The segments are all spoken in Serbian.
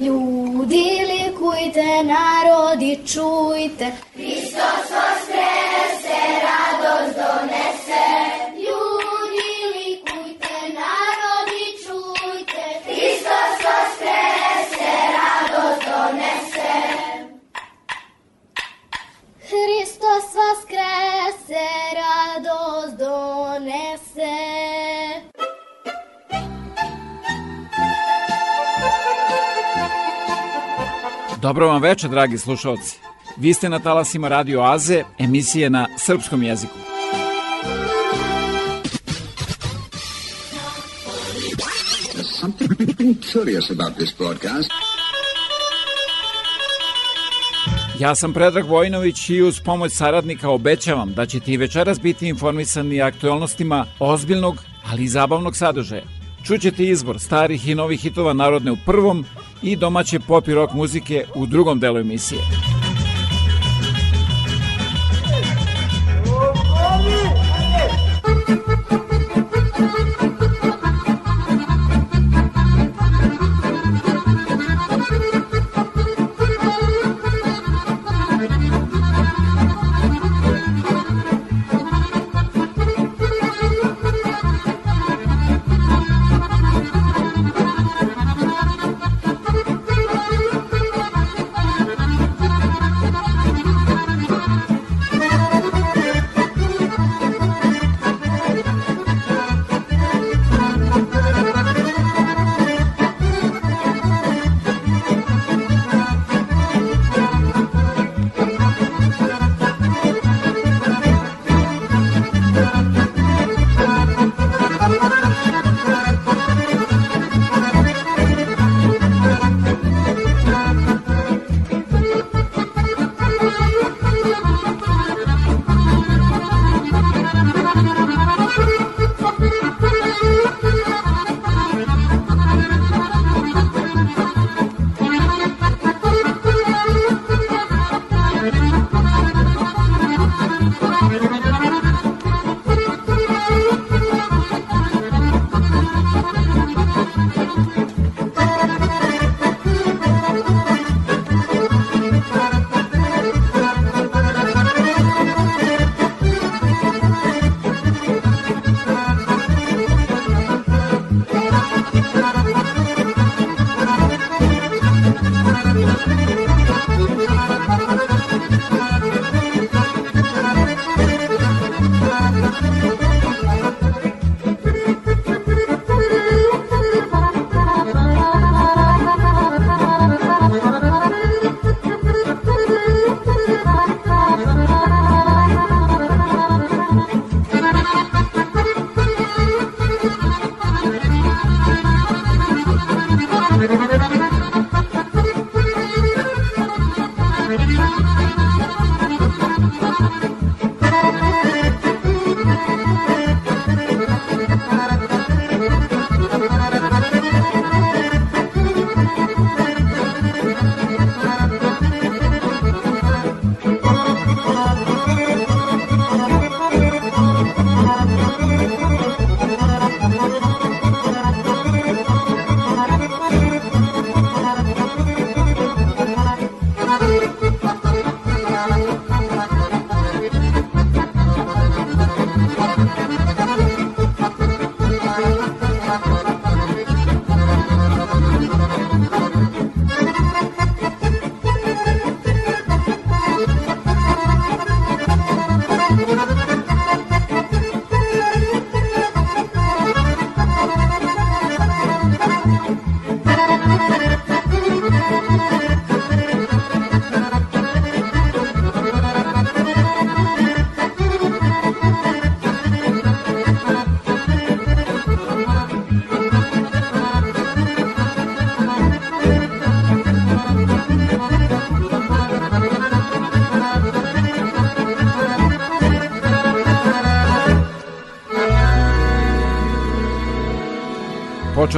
Ljudi likujte, narodi čujte. Hristos vaskrese, radost donese. Ljudi likujte, narodi čujte. Hristos vaskrese, radost donese. Hristos vaskrese, radost donese. Dobro vam večer, dragi slušalci. Vi ste na talasima Radio Aze, emisije na srpskom jeziku. something curious about this broadcast. Ja sam Predrag Vojnović i uz pomoć saradnika obećavam da ćete i večeras biti informisani aktualnostima ozbiljnog, ali i zabavnog sadržaja. Čućete izbor starih i novih hitova narodne u prvom i domaće pop i rock muzike u drugom delu emisije.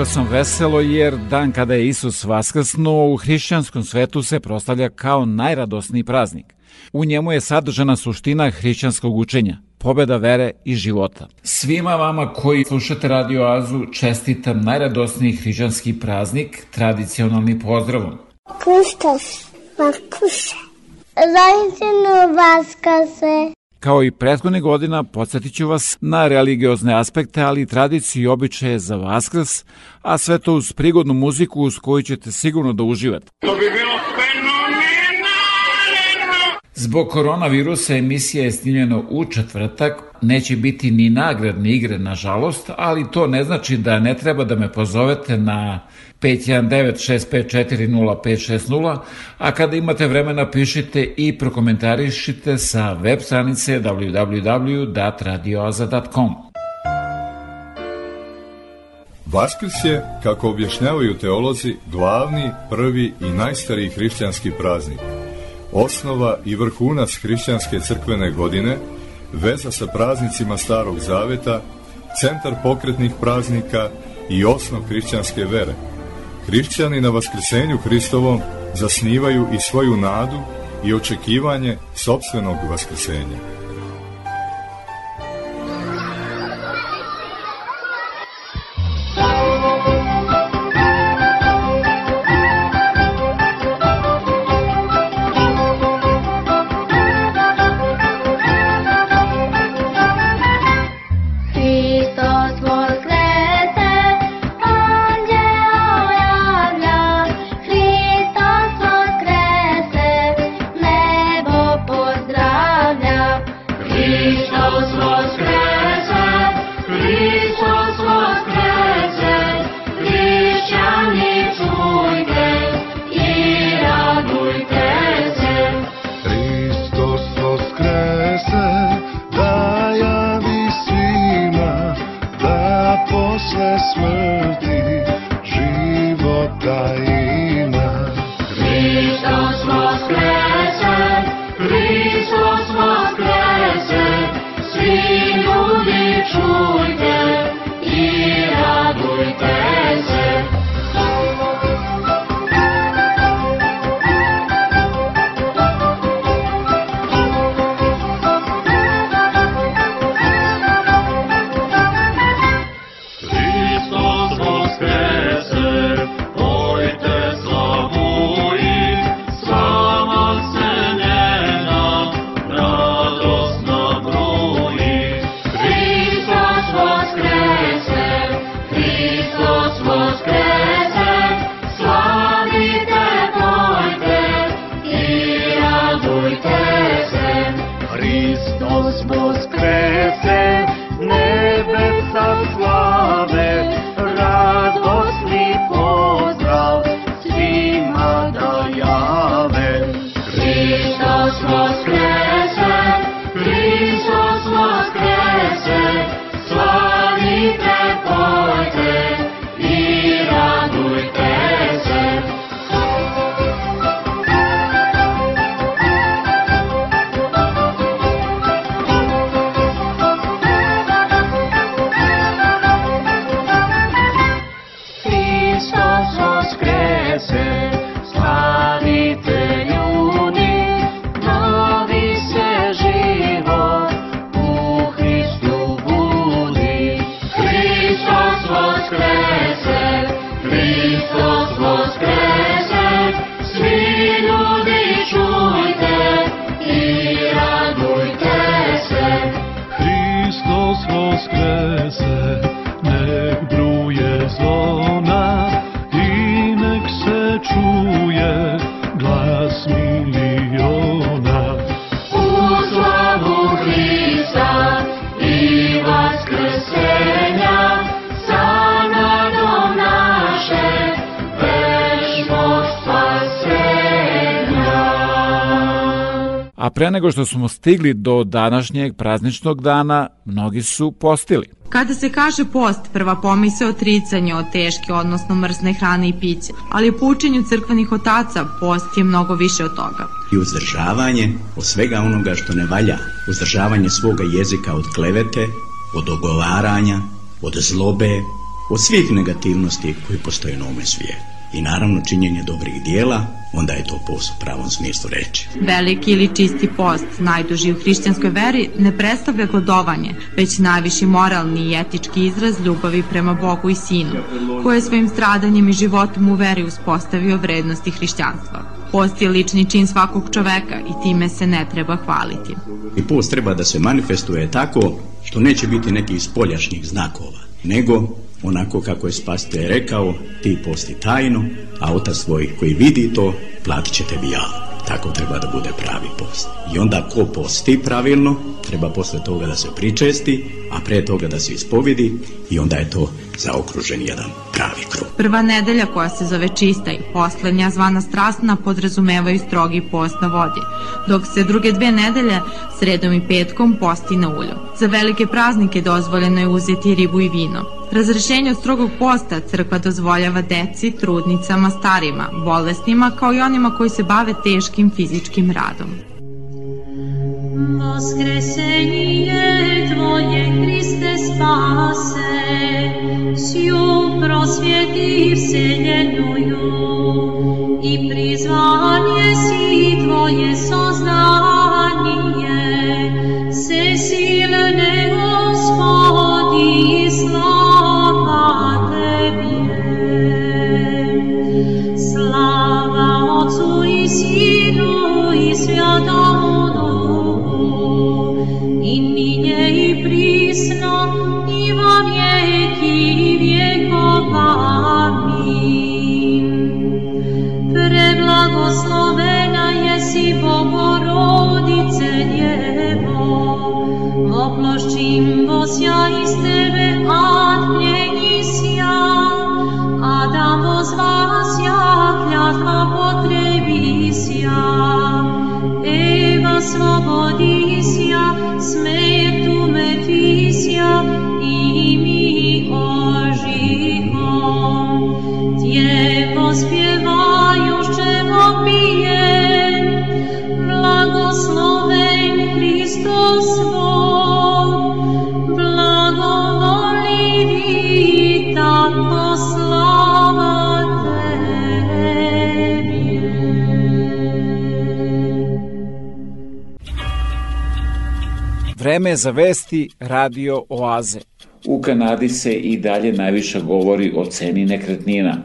Sam veselo jer dan kada je Isus vaskrsnuo u hrišćanskom svetu se proslavlja kao najradosniji praznik. U njemu je sadržana suština hrišćanskog učenja, pobeda vere i života. Svima vama koji slušate Radio Azu čestitam najradosniji hrišćanski praznik tradicionalni pozdravom. Kustos, Markuša, Zajtinu Vaskase. Kao i prethodnih godina, podsjetit ću vas na religiozne aspekte, ali i tradiciju i običaje za Vaskrs, a sve to uz prigodnu muziku uz koju ćete sigurno da uživate. To bi bilo Zbog koronavirusa emisija je snimljena u četvrtak, neće biti ni nagradne igre nažalost, ali to ne znači da ne treba da me pozovete na 519-654-0560, a kada imate vremena pišite i prokomentarišite sa web stranice www.radioaza.com. Vaskrs je, kako objašnjavaju teolozi, glavni, prvi i najstariji hrišćanski praznik – Osnova i vrhunac hrišćanske crkvene godine, veza sa praznicima Starog Zaveta, centar pokretnih praznika i osnov hrišćanske vere. Hrišćani na vaskrsenju Hristovom zasnivaju i svoju nadu i očekivanje sobstvenog vaskrsenja. Nego što smo stigli do današnjeg prazničnog dana, mnogi su postili. Kada se kaže post, prva pomise otricanje od teške, odnosno mrsne hrane i piće, ali po učenju crkvenih otaca post je mnogo više od toga. I uzdržavanje od svega onoga što ne valja, uzdržavanje svoga jezika od klevete, od ogovaranja, od zlobe, od svih negativnosti koji postoje na ovome svijetu. i naravno činjenje dobrih dijela, onda je to post u pravom smislu reči. Veliki ili čisti post, najduži u hrišćanskoj veri, ne predstavlja gladovanje, već najviši moralni i etički izraz ljubavi prema Bogu i Sinu, koje je svojim stradanjem i životom u veri uspostavio vrednosti hrišćanstva. Post je lični čin svakog čoveka i time se ne treba hvaliti. I post treba da se manifestuje tako što neće biti nekih spoljašnjih znakova, nego onako kako je spasitelj rekao, ti posti tajno, a otac tvoj koji vidi to, platit će tebi javno. Tako treba da bude pravi post. I onda ko posti pravilno, treba posle toga da se pričesti, a pre toga da se ispovidi i onda je to zaokružen jedan pravi krug. Prva nedelja koja se zove čista i poslednja zvana strastna podrazumevaju strogi post na vodi, dok se druge dve nedelje sredom i petkom posti na ulju. Za velike praznike dozvoljeno je uzeti ribu i vino. Razrešenje od strogog posta crkva dozvoljava deci, trudnicama, starima, bolesnima kao i onima koji se bave teškim fizičkim radom. Воскресение Твое, Христе, спасе, сю просвети вселенную, и призвание си Твое создание, Vreme za vesti Radio Oaze. U Kanadi se i dalje najviše govori o ceni nekretnina.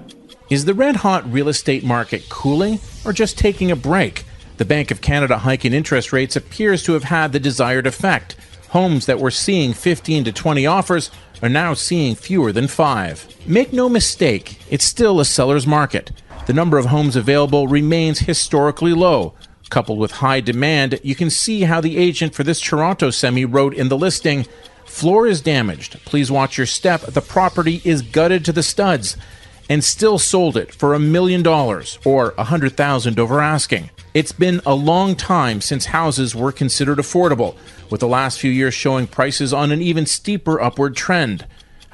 Is the red hot real estate market cooling or just taking a break? The Bank of Canada hike in interest rates appears to have had the desired effect. Homes that were seeing 15 to 20 offers are now seeing fewer than five. Make no mistake, it's still a seller's market. The number of homes available remains historically low. Coupled with high demand, you can see how the agent for this Toronto semi wrote in the listing Floor is damaged. Please watch your step. The property is gutted to the studs and still sold it for a million dollars or a hundred thousand over asking. It's been a long time since houses were considered affordable, with the last few years showing prices on an even steeper upward trend.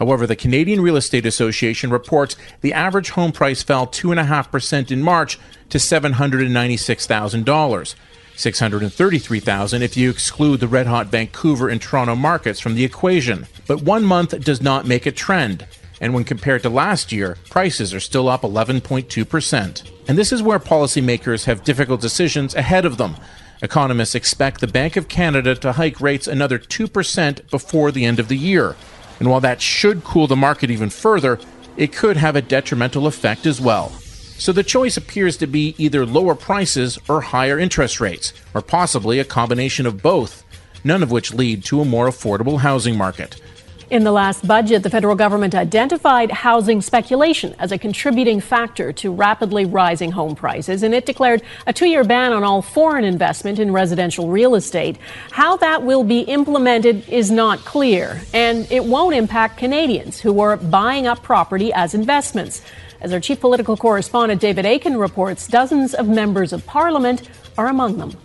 However, the Canadian Real Estate Association reports the average home price fell 2.5% in March to $796,000. 633,000 if you exclude the red hot Vancouver and Toronto markets from the equation. But one month does not make a trend. And when compared to last year, prices are still up 11.2%. And this is where policymakers have difficult decisions ahead of them. Economists expect the Bank of Canada to hike rates another 2% before the end of the year. And while that should cool the market even further, it could have a detrimental effect as well. So the choice appears to be either lower prices or higher interest rates, or possibly a combination of both, none of which lead to a more affordable housing market. In the last budget, the federal government identified housing speculation as a contributing factor to rapidly rising home prices, and it declared a two year ban on all foreign investment in residential real estate. How that will be implemented is not clear, and it won't impact Canadians who are buying up property as investments. As our chief political correspondent David Aiken reports, dozens of members of parliament are among them.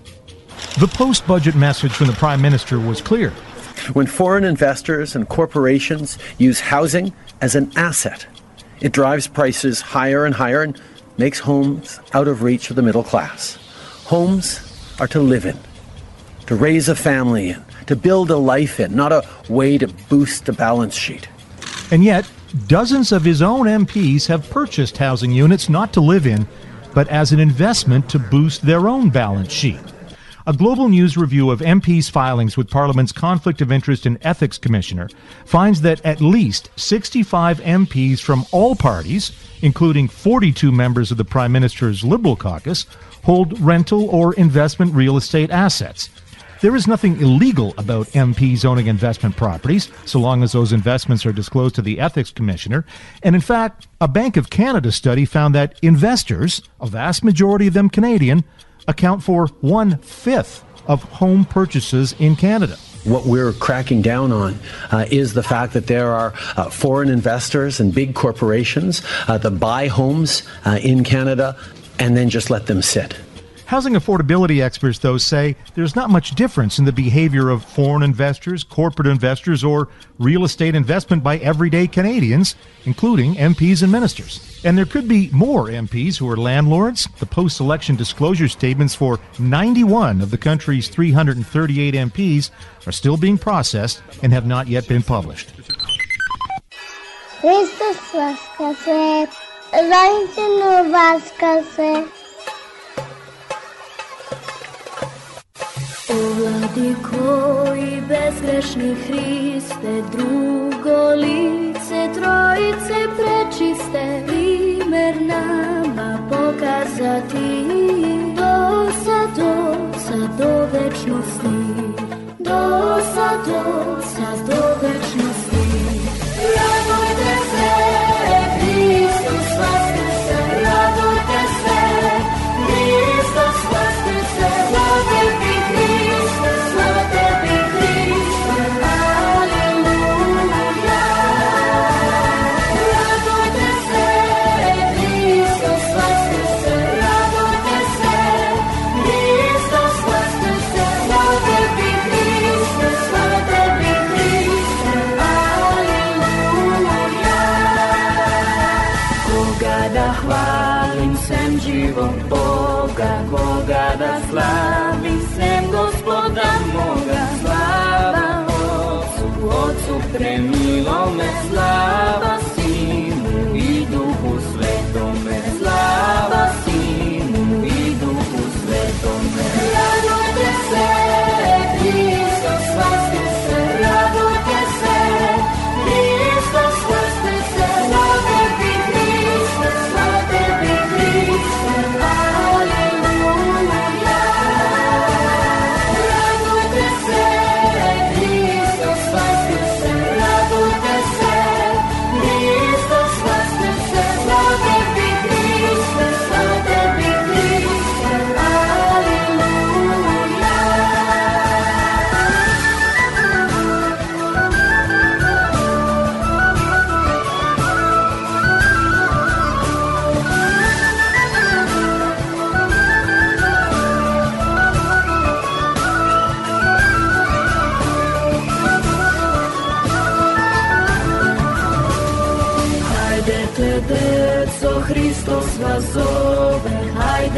The post budget message from the Prime Minister was clear. When foreign investors and corporations use housing as an asset, it drives prices higher and higher and makes homes out of reach of the middle class. Homes are to live in, to raise a family in, to build a life in, not a way to boost a balance sheet. And yet, dozens of his own MPs have purchased housing units not to live in, but as an investment to boost their own balance sheet. A global news review of MPs' filings with Parliament's Conflict of Interest and Ethics Commissioner finds that at least 65 MPs from all parties, including 42 members of the Prime Minister's Liberal caucus, hold rental or investment real estate assets. There is nothing illegal about MPs owning investment properties, so long as those investments are disclosed to the Ethics Commissioner. And in fact, a Bank of Canada study found that investors, a vast majority of them Canadian, account for one fifth of home purchases in Canada. What we're cracking down on uh, is the fact that there are uh, foreign investors and big corporations uh, that buy homes uh, in Canada and then just let them sit. Housing affordability experts, though, say there's not much difference in the behavior of foreign investors, corporate investors, or real estate investment by everyday Canadians, including MPs and ministers. And there could be more MPs who are landlords. The post election disclosure statements for 91 of the country's 338 MPs are still being processed and have not yet been published. Vaskase, Zajčinu Vaskase. O vladiko i bezgrešni Hriste, drugo lice trojice prečiste, primer nama pokazati, do sa do, sa do večnosti, do sa do, sa do večnosti. Radujte se,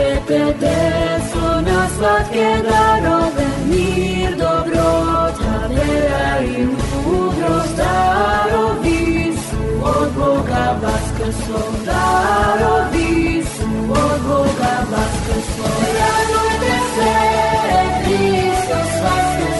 hajdete, deco, na slatke darove, mir, dobrota, vera i mudrost, darovi su od Boga vaskrso, darovi su od Boga vaskrso. Radujte se, Hristos vaskrse,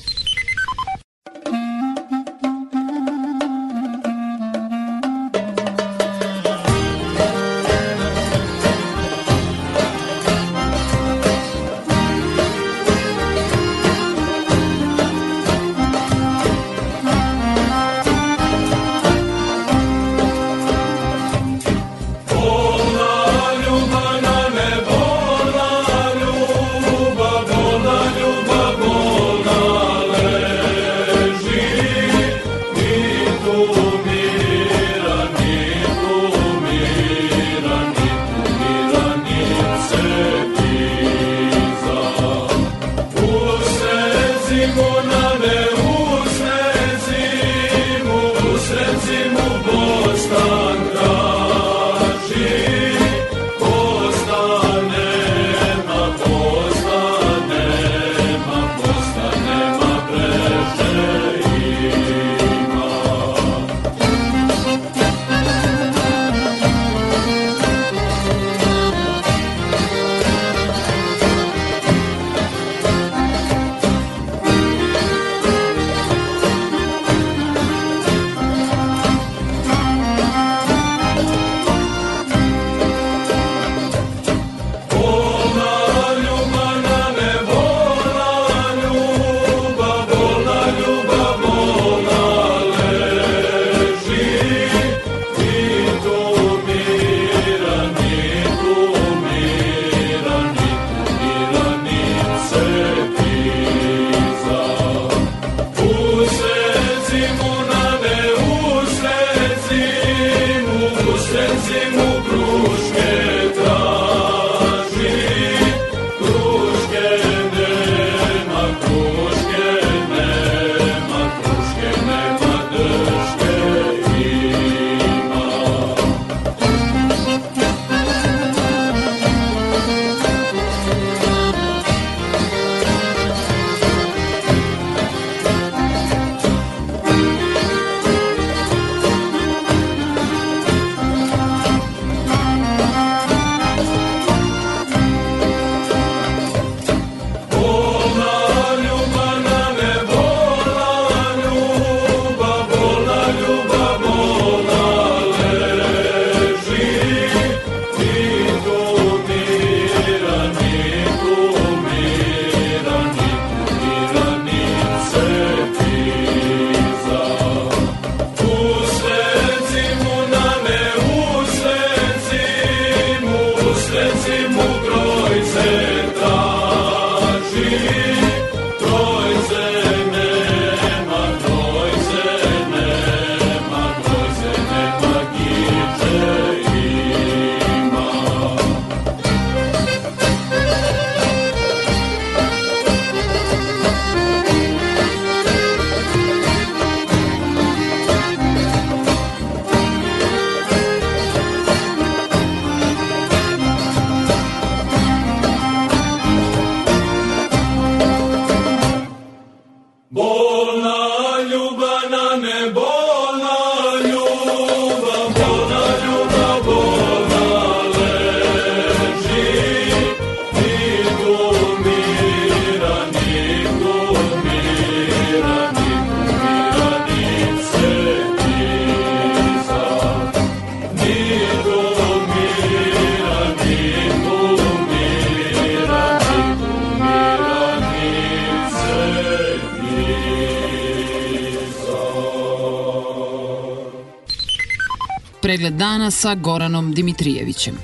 dana sa Goranom Dimitrijevićem.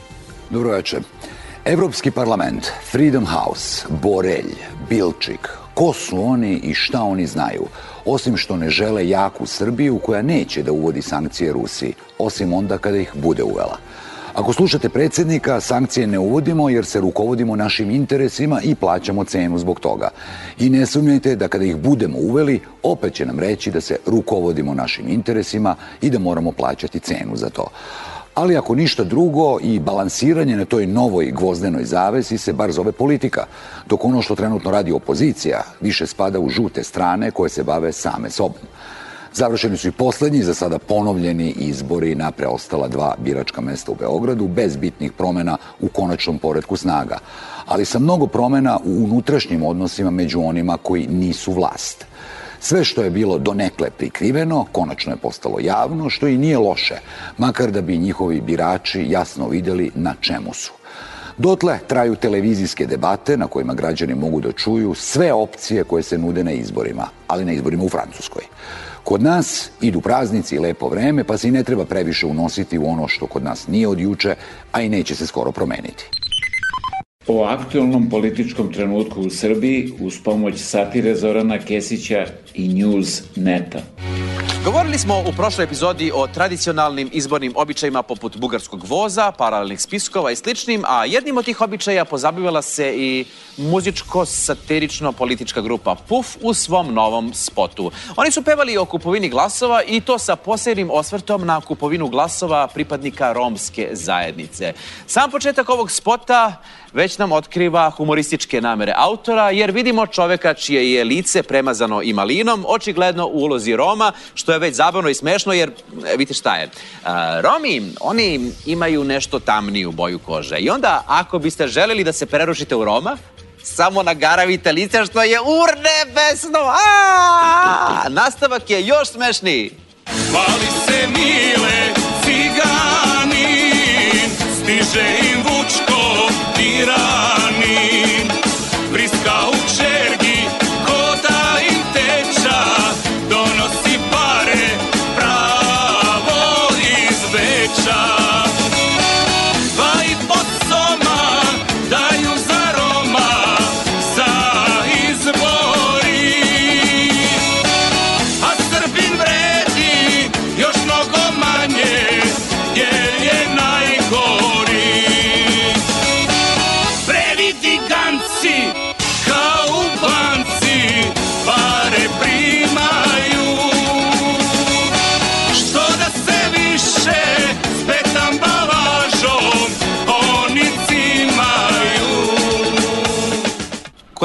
Dobro večer. Evropski parlament, Freedom House, Borelj, Bilčik, ko su oni i šta oni znaju, osim što ne žele jaku Srbiju koja neće da uvodi sankcije Rusiji, osim onda kada ih bude uvela. Ako slušate predsjednika, sankcije ne uvodimo jer se rukovodimo našim interesima i plaćamo cenu zbog toga. I ne sumnjajte da kada ih budemo uveli, opet će nam reći da se rukovodimo našim interesima i da moramo plaćati cenu za to. Ali ako ništa drugo i balansiranje na toj novoj gvozdenoj zavesi se bar zove politika, dok ono što trenutno radi opozicija više spada u žute strane koje se bave same sobom. Završeni su i poslednji, za sada ponovljeni izbori na preostala dva biračka mesta u Beogradu, bez bitnih promena u konačnom poredku snaga, ali sa mnogo promena u unutrašnjim odnosima među onima koji nisu vlast. Sve što je bilo donekle prikriveno, konačno je postalo javno, što i nije loše, makar da bi njihovi birači jasno videli na čemu su. Dotle traju televizijske debate na kojima građani mogu da čuju sve opcije koje se nude na izborima, ali na izborima u Francuskoj. Kod nas idu praznici i lepo vreme, pa se i ne treba previše unositi u ono što kod nas nije od juče, a i neće se skoro promeniti. O aktualnom političkom trenutku u Srbiji uz pomoć satire Zorana Kesića i News Neta. Govorili smo u prošloj epizodi o tradicionalnim izbornim običajima poput bugarskog voza, paralelnih spiskova i sličnim, a jednim od tih običaja pozabavila se i muzičko-satirično-politička grupa PUF u svom novom spotu. Oni su pevali o kupovini glasova i to sa posebnim osvrtom na kupovinu glasova pripadnika romske zajednice. Sam početak ovog spota već nam otkriva humorističke namere autora, jer vidimo čoveka čije je lice premazano i malinom, očigledno u ulozi Roma, što je već zabavno i smešno, jer e, vidite šta je. A, Romi, oni imaju nešto tamniju boju kože. I onda, ako biste želeli da se prerušite u Roma, samo nagaravite lice što je urnebesno. A, nastavak je još smešniji. Hvali se mile ciganin, stiže im Vučko tiranin.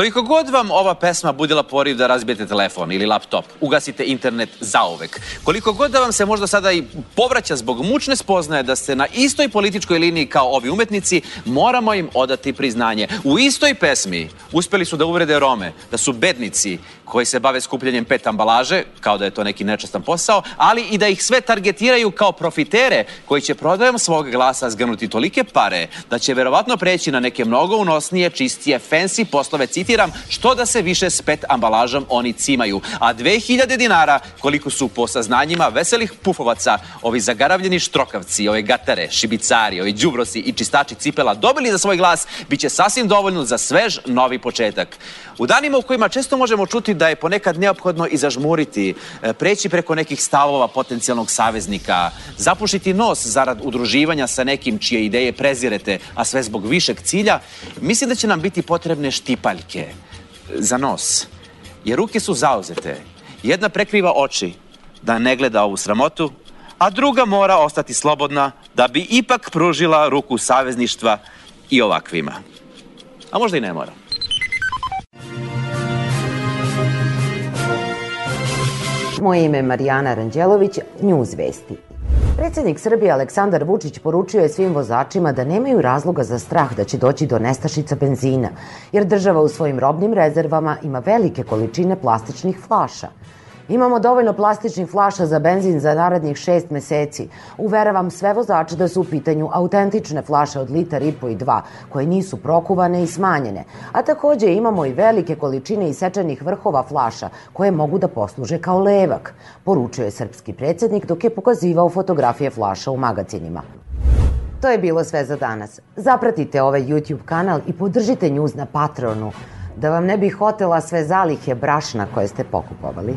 Koliko god vam ova pesma budila poriv da razbijete telefon ili laptop, ugasite internet zauvek, koliko god da vam se možda sada i povraća zbog mučne spoznaje da ste na istoj političkoj liniji kao ovi umetnici, moramo im odati priznanje. U istoj pesmi uspeli su da uvrede Rome, da su bednici koji se bave skupljanjem pet ambalaže, kao da je to neki nečastan posao, ali i da ih sve targetiraju kao profitere koji će prodajom svog glasa zganuti tolike pare da će verovatno preći na neke mnogo unosnije, čistije, fancy poslove, citiram, što da se više s pet ambalažom oni cimaju. A 2000 dinara koliko su po saznanjima veselih pufovaca ovi zagaravljeni štrokavci, ove gatare, šibicari, ovi đubrosi i čistači cipela dobili za svoj glas, bit će sasvim dovoljno za svež novi početak. U danima u kojima često možemo čuti da je ponekad neophodno i zažmuriti, e, preći preko nekih stavova potencijalnog saveznika, zapušiti nos zarad udruživanja sa nekim čije ideje prezirete, a sve zbog višeg cilja, mislim da će nam biti potrebne štipaljke za nos. Jer ruke su zauzete. Jedna prekriva oči da ne gleda ovu sramotu, a druga mora ostati slobodna da bi ipak pružila ruku savezništva i ovakvima. A možda i ne mora. Moje ime je Marijana Ranđelović, News Vesti. Predsednik Srbije Aleksandar Vučić poručio je svim vozačima da nemaju razloga za strah da će doći do nestašica benzina, jer država u svojim robnim rezervama ima velike količine plastičnih flaša. Imamo dovoljno plastičnih flaša za benzin za narednih šest meseci. Uveravam sve vozače da su u pitanju autentične flaše od litar i po i dva, koje nisu prokuvane i smanjene. A takođe imamo i velike količine isečenih vrhova flaša, koje mogu da posluže kao levak, poručio je srpski predsednik dok je pokazivao fotografije flaša u magacinima. To je bilo sve za danas. Zapratite ovaj YouTube kanal i podržite News na Patronu da vam ne bi hotela sve zalihe brašna koje ste pokupovali.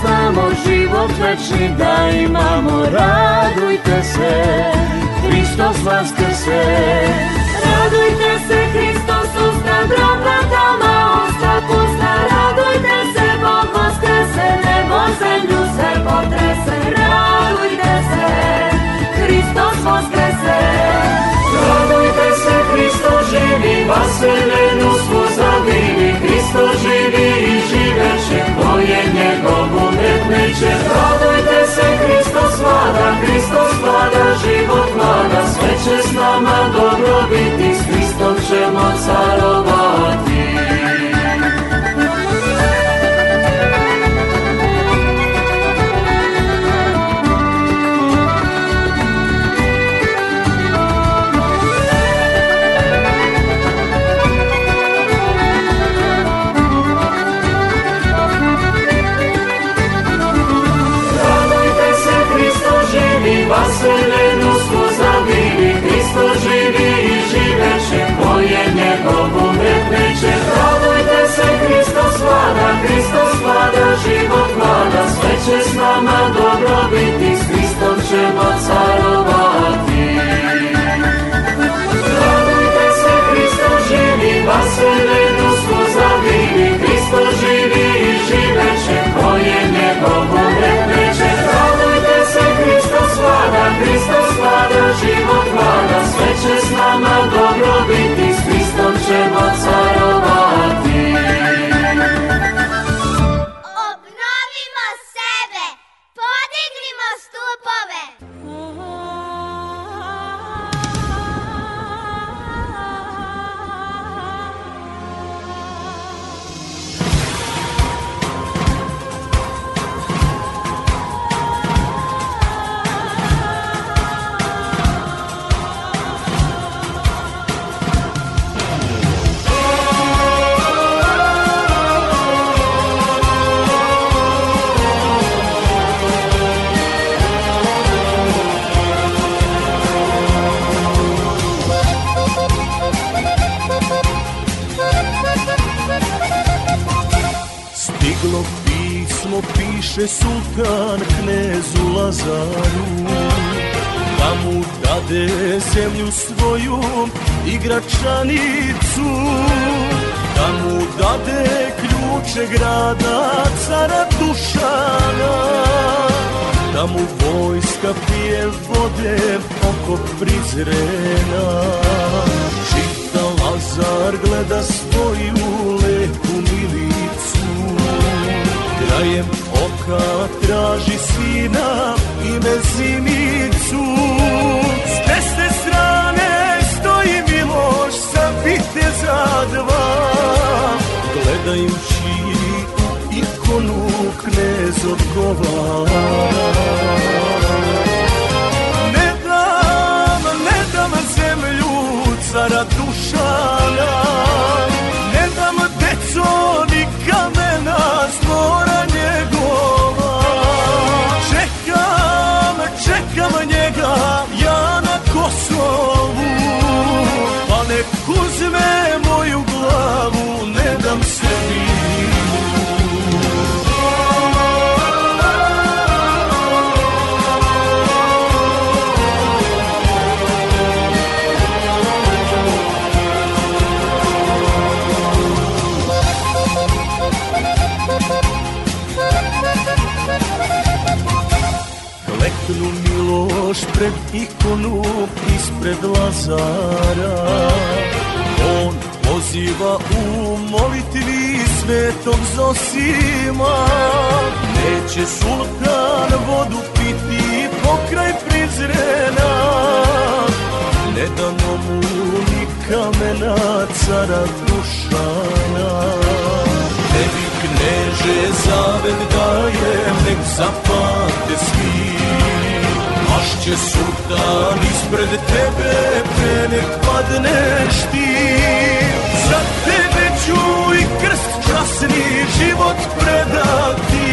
znamo život večni da imamo Radujte se, Hristos vaskrse Radujte se, Hristos usta drobna tama, osta pusta. Radujte se, Bog vaskrese, nebo zemlju sve potrese. Radujte se, Hristos vaskrese. Radujte se, Hristo živi, vaseljenu umetneće. Radujte se, Hristo vlada, Hristo vlada, život vlada. Sve će s nama dobro biti, s Hristom ćemo carovati. s nama dobrobiti, s Hristom ćemo carovati. Radujte se, Hristo živi, vasele dusko zavini, Hristo živi i živeće, koje njegovo repeće. Radujte se, Hristo slada, Hristo slada, život vlada, sve će s nama dobrobiti, s Hristom ćemo carovati. Knez odgovara Ne dam, ne dam zemlju cara Dušana Ne dam deco ni kamena s mora njegova. Čekam, čekam njega ja na Kosovu Pa nek uzme moju glavu, ne dam sebi Pred ikonu ispred Lazara. On poziva u molitvi svetog Zosima. Neće sultan vodu piti pokraj Prizrena. Ne dano mu ni kamena cara Dušana. Tebi kneže zavet dajem, nek zapate svi Pašće sultan ispred tebe, pre nek padneš ti. Za tebe ću i krst časni život predati.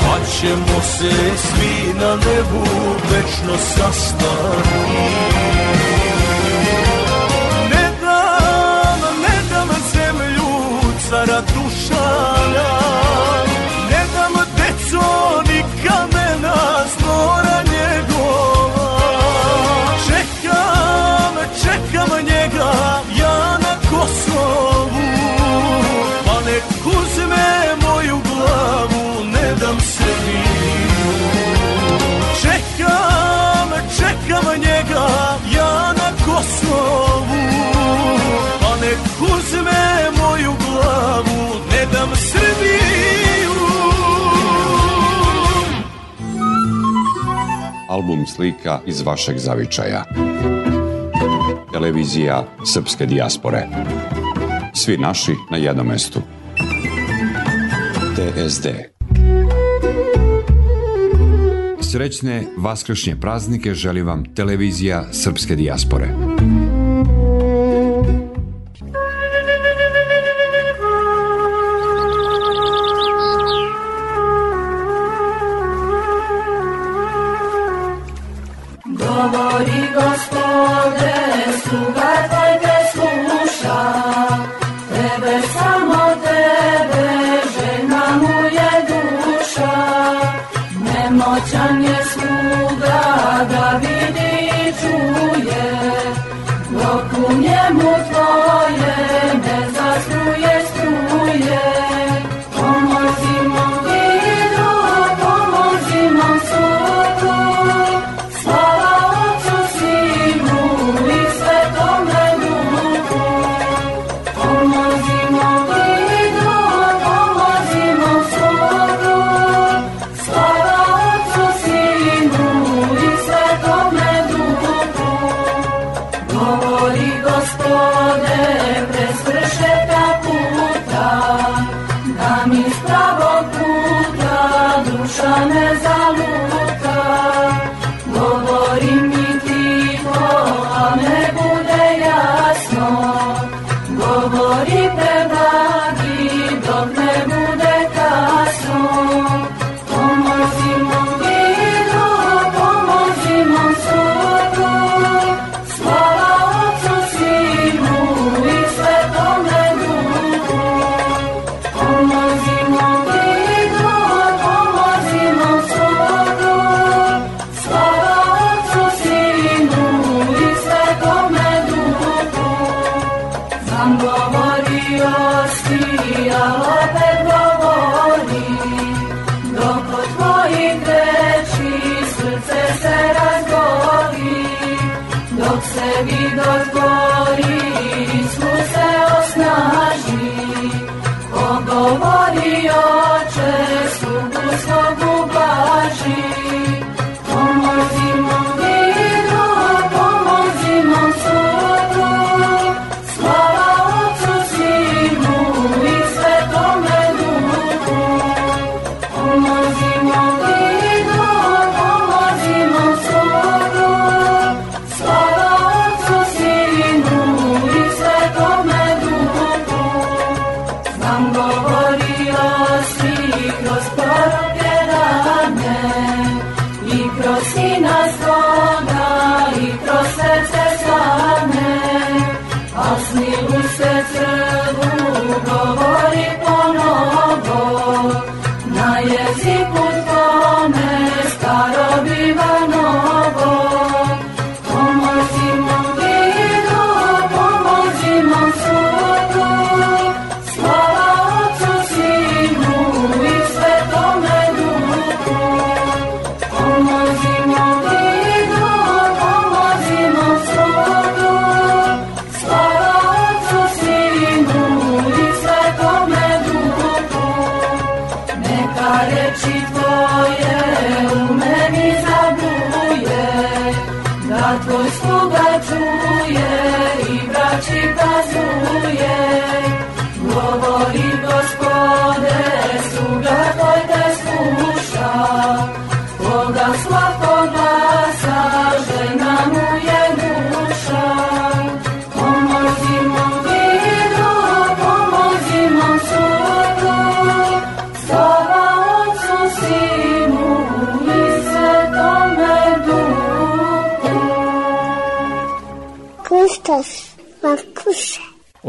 Pa ćemo se svi na nebu večno sastati Album slika iz vašeg zavičaja. Televizija Srpske dijaspore. Svi naši na jednom mestu. TSD. Srećne vaskršnje praznike želi vam televizija Srpske dijaspore. pravog puta duša ne zaluta.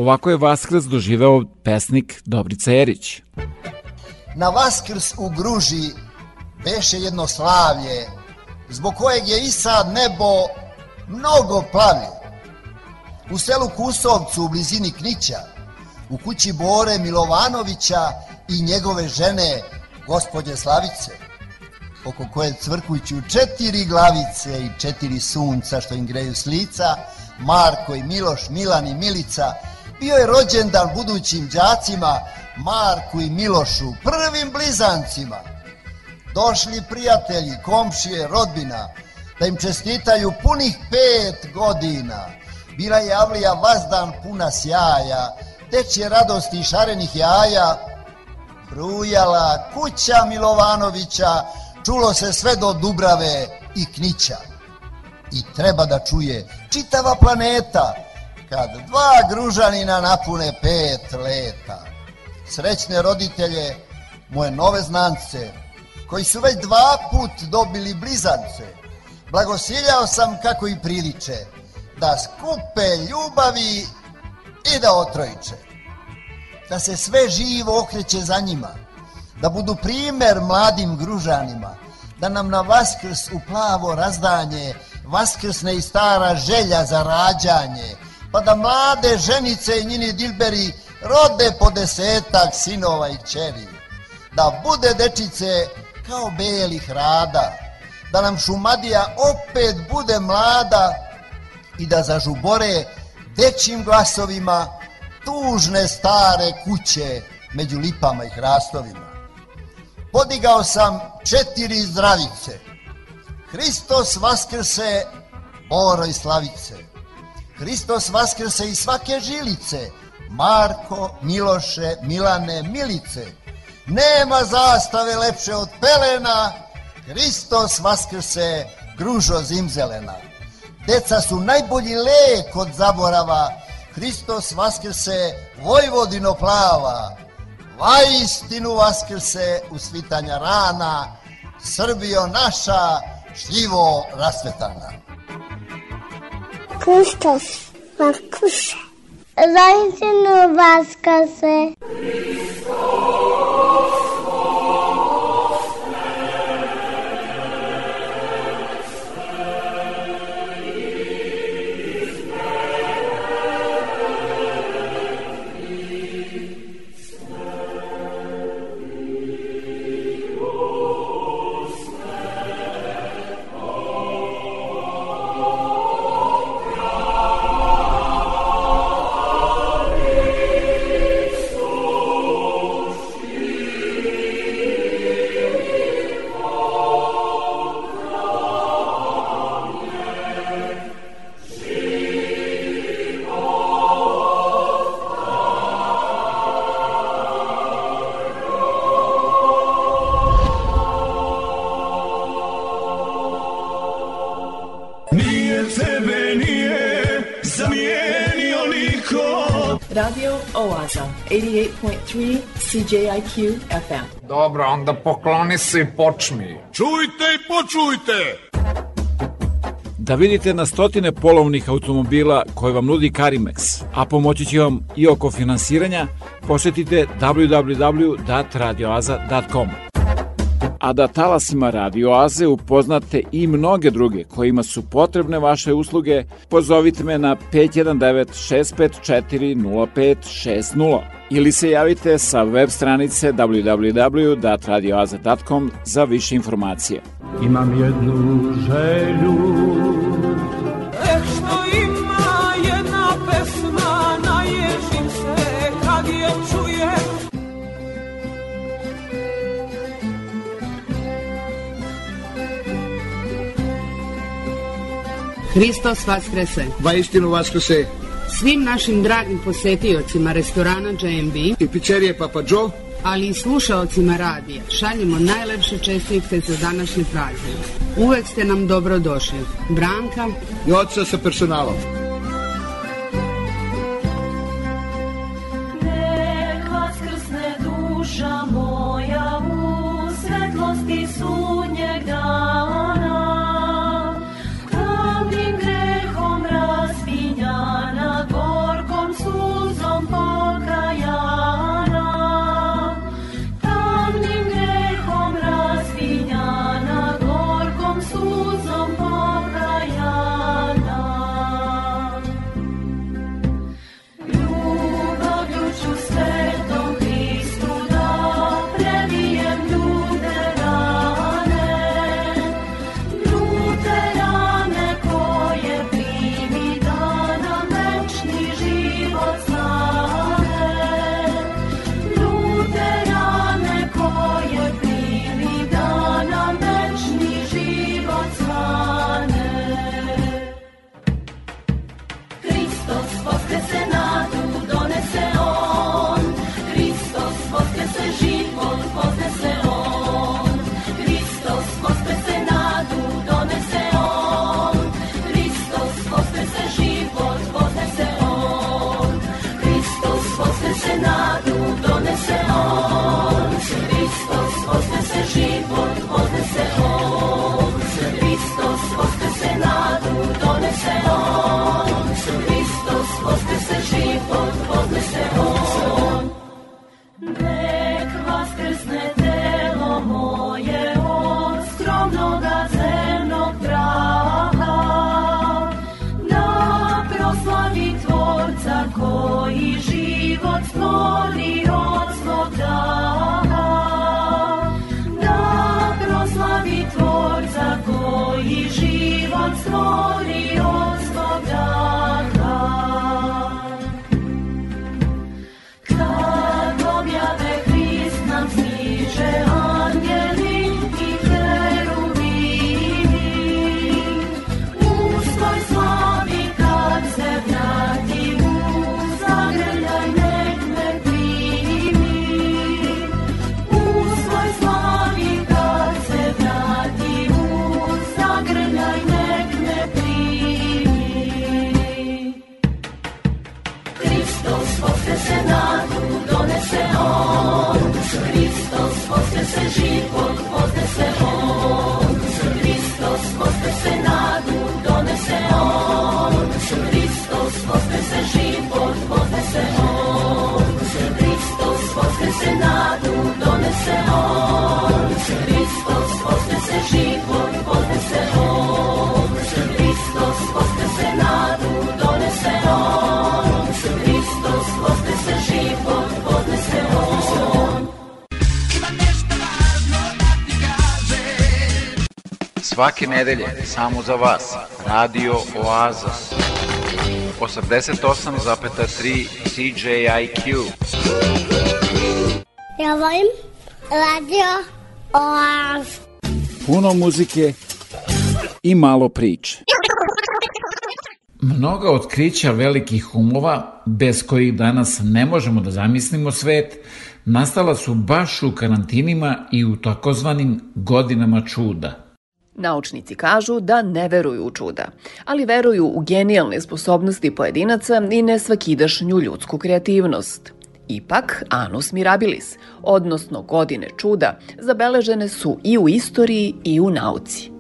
Ovako je Vaskrs doživeo pesnik Dobrica Erić. Na Vaskrs u Gruži beše jedno slavlje, zbog kojeg je i sad nebo mnogo plavlje. U selu Kusovcu u blizini Knića, u kući Bore Milovanovića i njegove žene, gospođe Slavice, oko koje cvrkuću četiri glavice i četiri sunca što im greju s lica, Marko i Miloš, Milan i Milica, bio je rođendan budućim đacima, Marku i Milošu, prvim blizancima. Došli prijatelji, komšije, rodbina, da im čestitaju punih pet godina. Bila je Avlija vazdan puna sjaja, dečje radosti i šarenih jaja, brujala kuća Milovanovića, čulo se sve do Dubrave i Knića. I treba da čuje čitava planeta, kad dva gružanina napune pet leta. Srećne roditelje, moje nove znance, koji su već dva put dobili blizance, blagosiljao sam kako i priliče, da skupe ljubavi i da otrojiče. Da se sve živo okreće za njima, da budu primer mladim gružanima, da nam na vaskrs u plavo razdanje vaskrsne i stara želja za rađanje, pa da mlade ženice i njini dilberi rode po desetak sinova i čeri, da bude dečice kao belih rada, da nam Šumadija opet bude mlada i da zažubore dečim glasovima tužne stare kuće među lipama i hrastovima. Podigao sam četiri zdravice. Hristos vaskrse, Boro i Slavice. Hristos vaskrse i svake žilice. Marko, Miloše, Milane, Milice. Nema zastave lepše od pelena. Hristos vaskrse, gružo zimzelena. Deca su najbolji lek od zaborava. Hristos vaskrse, Vojvodino plava. Vaistinu vaskrse u svitanja rana, Srbijo naša, šljivo rasvetana. Hristos Vaskuse. Zajčinu Vaskase. Radio CJIQ FM. Dobro, onda pokloni se i počmi. Čujte i počujte! Da vidite na stotine polovnih automobila koje vam nudi Karimex, a pomoći će vam i oko finansiranja, posetite www.radioaza.com. A da talasima radioaze upoznate i mnoge druge kojima su potrebne vaše usluge, pozovite me na 519 654 0560 ili se javite sa web stranice www.radioaza.com za više informacije. Imam jednu želju Hristos Vaskrese. Vaistinu vaskrse Svim našim dragim posetiocima restorana J&B i pizzerije Papa Joe, ali i slušaocima radija šaljemo najlepše čestitke za današnji praznik. Uvek ste nam dobro došli. Branka, i oca sa personalom. Svake nedelje, samo za vas, Radio Oaza. 88,3 CJIQ. Ja volim radio Oaz. Puno muzike i malo priče. Mnoga otkrića velikih umova, bez kojih danas ne možemo da zamislimo svet, nastala su baš u karantinima i u takozvanim godinama čuda. Naučnici kažu da ne veruju u čuda, ali veruju u genijalne sposobnosti pojedinaca i nesvakidašnju ljudsku kreativnost. Ipak, Anus Mirabilis, odnosno godine čuda, zabeležene su i u istoriji i u nauci.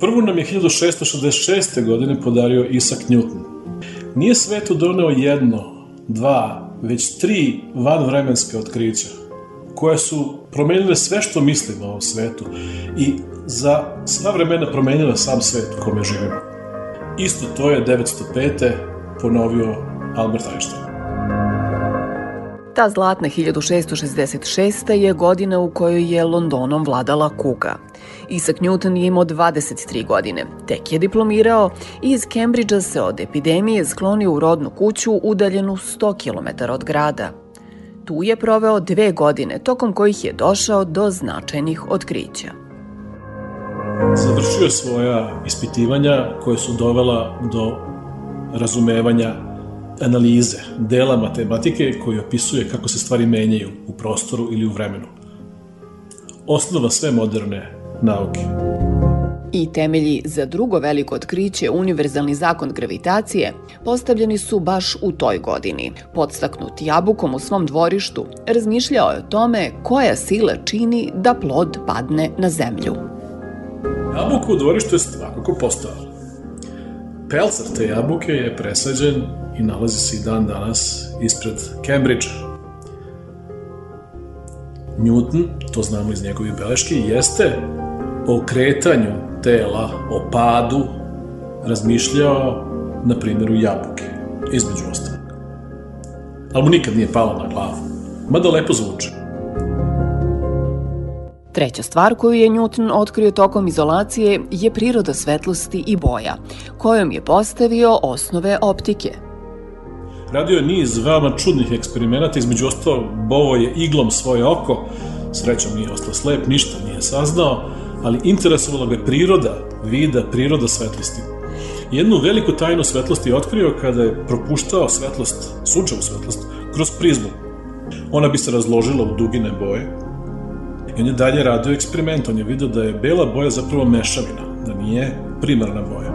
Prvu nam je 1666. godine podario Isaac Newton. Nije svetu doneo jedno, dva, već tri vanvremenske otkrića, koje su promenile sve što mislimo o svetu i za sva vremena promenile sam svet u kome živimo. Isto to je 905. ponovio Albert Einstein. Ta zlatna 1666. je godina u kojoj je Londonom vladala kuga. Isaac Newton je imao 23 godine. Tek je diplomirao i iz Cambridgea se od epidemije sklonio u rodnu kuću udaljenu 100 km od grada. Tu je proveo dve godine, tokom kojih je došao do značajnih otkrića. Završio svoja ispitivanja koje su dovela do razumevanja analize dela matematike koji opisuje kako se stvari menjaju u prostoru ili u vremenu. Osnova sve moderne nauke. I temelji za drugo veliko otkriće, univerzalni zakon gravitacije, postavljeni su baš u toj godini. Podstaknut jabukom u svom dvorištu, razmišljao je o tome koja sila čini da plod padne na zemlju. Jabuka u dvorištu je svakako postojala. Pelcar te jabuke je presađen i nalazi se i dan danas ispred Cambridgea. Newton, to znamo iz njegove beleške, jeste o kretanju tela, o padu, razmišljao na primjeru jabuke, između ostalog. Ali mu nikad nije palo na glavu. Mada lepo zvuči. Treća stvar koju je Newton otkrio tokom izolacije je priroda svetlosti i boja, kojom je postavio osnove optike. Radio je niz veoma čudnih eksperimenata, između ostalo bovo je iglom svoje oko, srećom nije ostao slep, ništa nije saznao, ali interesovala ga priroda vida, priroda svetlosti. Jednu veliku tajnu svetlosti je otkrio kada je propuštao svetlost, sunčevu svetlost, kroz prizmu. Ona bi se razložila u dugine boje, I on je dalje radio eksperiment, on je vidio da je bela boja zapravo mešavina, da nije primarna boja.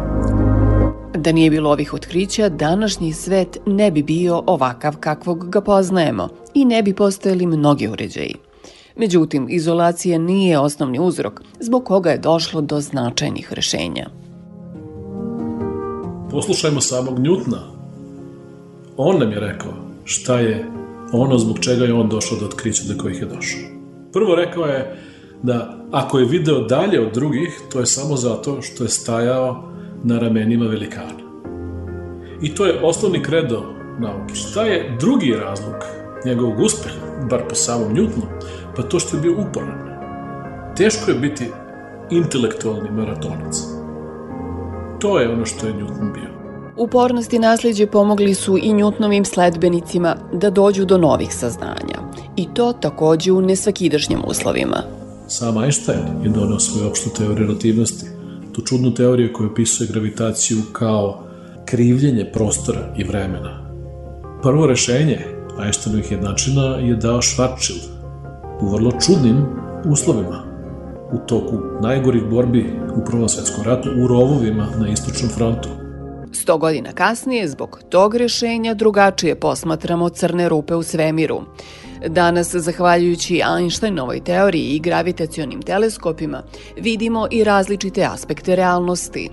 Da nije bilo ovih otkrića, današnji svet ne bi bio ovakav kakvog ga poznajemo i ne bi postojali mnogi uređaji. Međutim, izolacija nije osnovni uzrok zbog koga je došlo do značajnih rešenja. Poslušajmo samog Njutna. On nam je rekao šta je ono zbog čega je on došao do otkrića do kojih je došao. Prvo rekao je da ako je video dalje od drugih, to je samo zato što je stajao na ramenima velikana. I to je osnovni kredo nauke. Šta je drugi razlog njegovog uspeha, bar po samom Newtonu? Pa to što je bio uporan. Teško je biti intelektualni maratonac. To je ono što je Newton bio. Upornost i nasljeđe pomogli su i Newtonovim sledbenicima da dođu do novih saznanja. I to takođe u nesvakidašnjim uslovima. Sam Einstein je donao svoju opštu teoriju relativnosti, tu čudnu teoriju koja opisuje gravitaciju kao krivljenje prostora i vremena. Prvo rešenje Einsteinovih jednačina je dao Schwarzschild u vrlo čudnim uslovima u toku najgorih borbi u Prvom svetskom ratu u rovovima na istočnom frontu. Sto godina kasnije, zbog tog rešenja, drugačije posmatramo crne rupe u svemiru. Danas, zahvaljujući Einsteinovoj teoriji i gravitacionim teleskopima, vidimo i različite aspekte realnosti.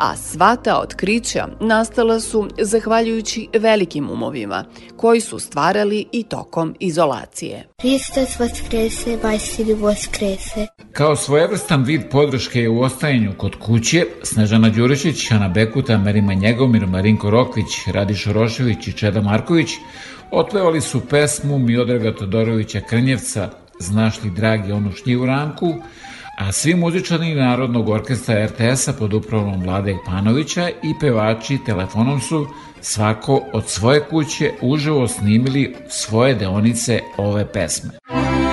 A sva ta otkrića nastala su zahvaljujući velikim umovima, koji su stvarali i tokom izolacije. Hristos vaskrese, Vajsili vaskrese. Kao svojevrstan vid podrške u ostajanju kod kuće, Snežana Đurišić, Ana Bekuta, Merima Njegomir, Marinko Rokvić, Radiš Rošević i Čeda Marković otpevali su pesmu Miodraga Todorovića Krnjevca Znaš li dragi onu šnjivu ranku, a svi muzičani Narodnog orkestra RTS-a pod upravom Vlade Panovića i pevači telefonom su svako od svoje kuće uživo snimili svoje deonice ove pesme. Znaš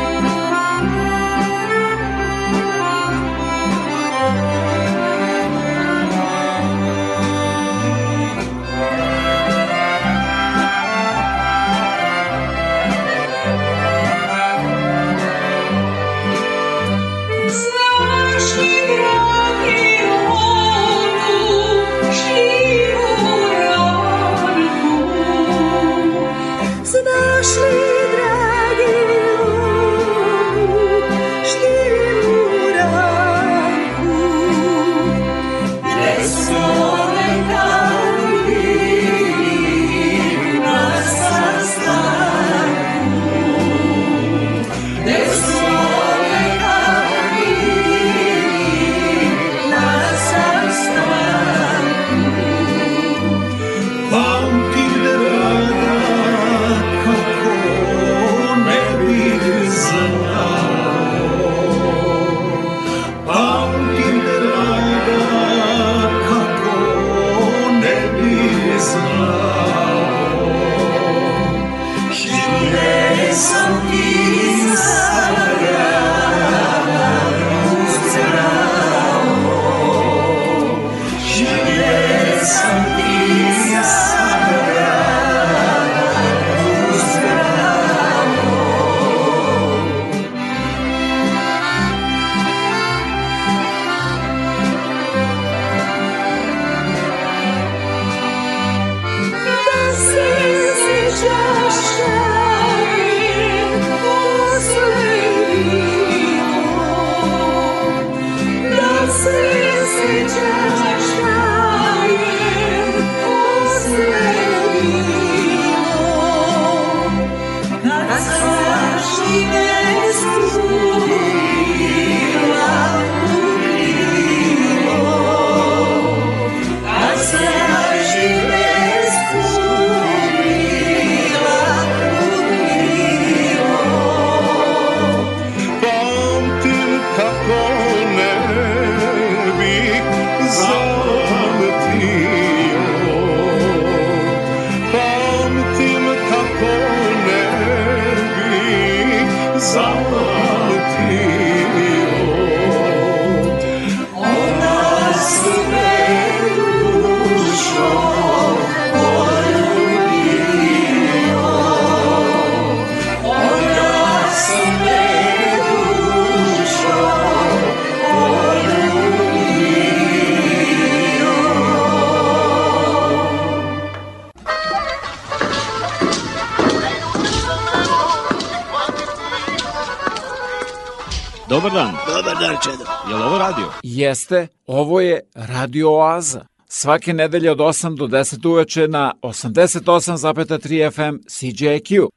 Dobar dan. Dobar dan, Čedo. Je li ovo radio? Jeste, ovo je Radio Oaza. Svake nedelje od 8 do 10 uveče na 88,3 FM CJQ.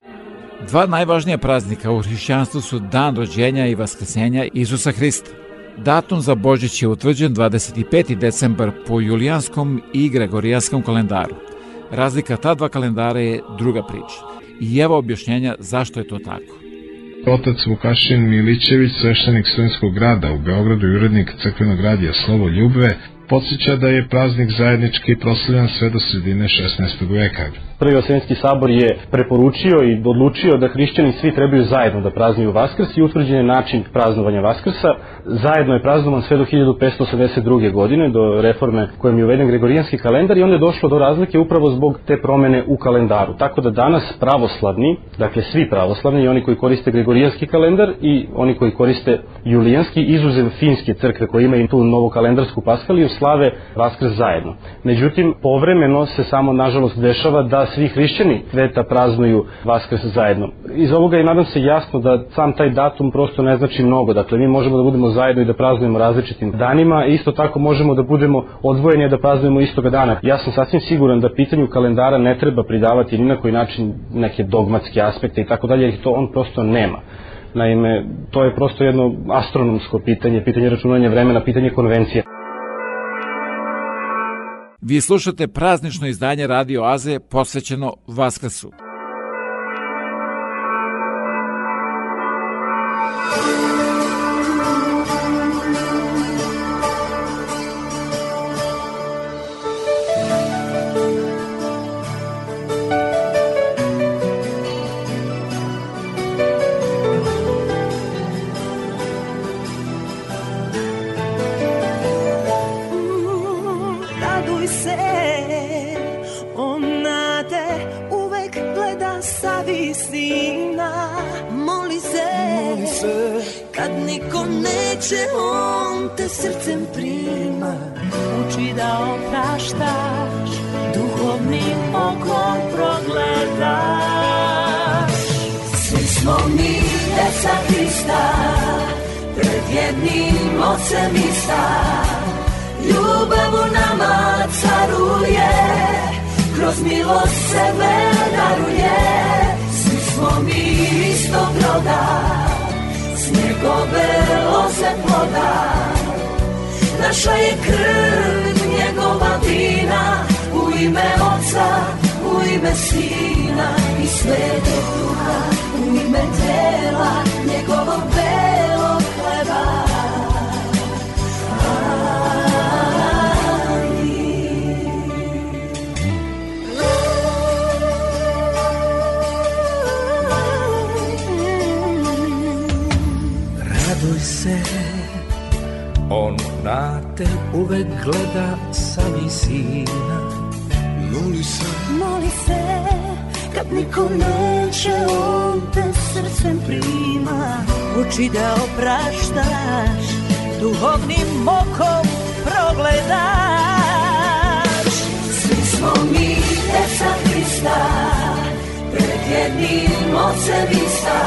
Dva najvažnija praznika u hrišćanstvu su dan rođenja i vaskrsenja Isusa Hrista. Datum za Božić je utvrđen 25. decembar po julijanskom i gregorijanskom kalendaru. Razlika ta dva kalendara je druga priča. I evo objašnjenja zašto je to tako. Otac Vukašin Milićević, sveštenik Sremskog grada u Beogradu i urednik crkvenog radija Slovo Ljubve, podsjeća da je praznik zajednički proslavljan sve do sredine 16. veka. Prvi Vaseljenski sabor je preporučio i odlučio da hrišćani svi trebaju zajedno da praznuju Vaskrs i utvrđen je način praznovanja Vaskrsa. Zajedno je praznovan sve do 1582. godine, do reforme kojom je uveden Gregorijanski kalendar i onda je došlo do razlike upravo zbog te promene u kalendaru. Tako da danas pravoslavni, dakle svi pravoslavni i oni koji koriste Gregorijanski kalendar i oni koji koriste Julijanski, izuzev finske crkve koje imaju tu novu kalendarsku paskaliju, slave Vaskrs zajedno. Međutim, povremeno se samo nažalost dešava da svi hrišćani sveta praznuju Vaskrs zajedno. Iz ovoga je nadam se jasno da sam taj datum prosto ne znači mnogo. Dakle, mi možemo da budemo zajedno i da praznujemo različitim danima, isto tako možemo da budemo odvojeni da praznujemo istoga dana. Ja sam sasvim siguran da pitanju kalendara ne treba pridavati ni na koji način neke dogmatske aspekte i tako dalje, jer to on prosto nema. Naime, to je prosto jedno astronomsko pitanje, pitanje računanja vremena, pitanje konvencije. Vi slušate praznično izdanje Radio Aze posvećeno Vaskrsu. Neće, on te srcem prima. Uči da opraštaš, duhovnim okom progledaš. Svi smo mi deca Hrista, pred jednim ocem ista. Ljubav u nama caruje, kroz milost sebe daruje. Svi smo mi istog roda, njegove loze ploda. Naša je krv njegova vina, u ime Oca, u ime Sina i Svetog Duha, u ime tela njegovog belog se, on na te uvek gleda sa visina. Moli se, Moli se, kad niko neće, on te srcem prima. Uči da opraštaš, duhovnim okom progledaš. Svi smo mi deca Hrista, pred jednim ocem ista.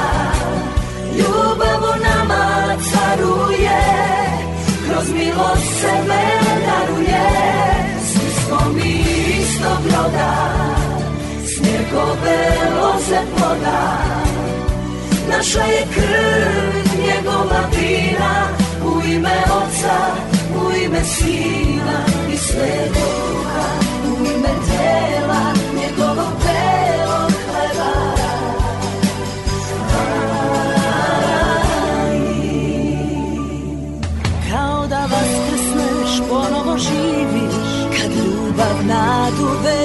Ljubav milost sebe daruje. Svi smo mi istog roda, s njegove loze ploda. Naša je krv njegova vina, u ime Oca, u ime Sina i Svetog Duha, u ime tela njegovog belog ljubav, nadu,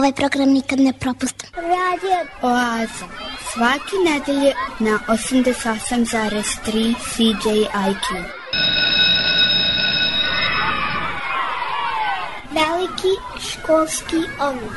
Ovaj program nikad ne propustim. Radio Oaza. Svaki nedelje na 88,3 CJIQ. Veliki školski omor.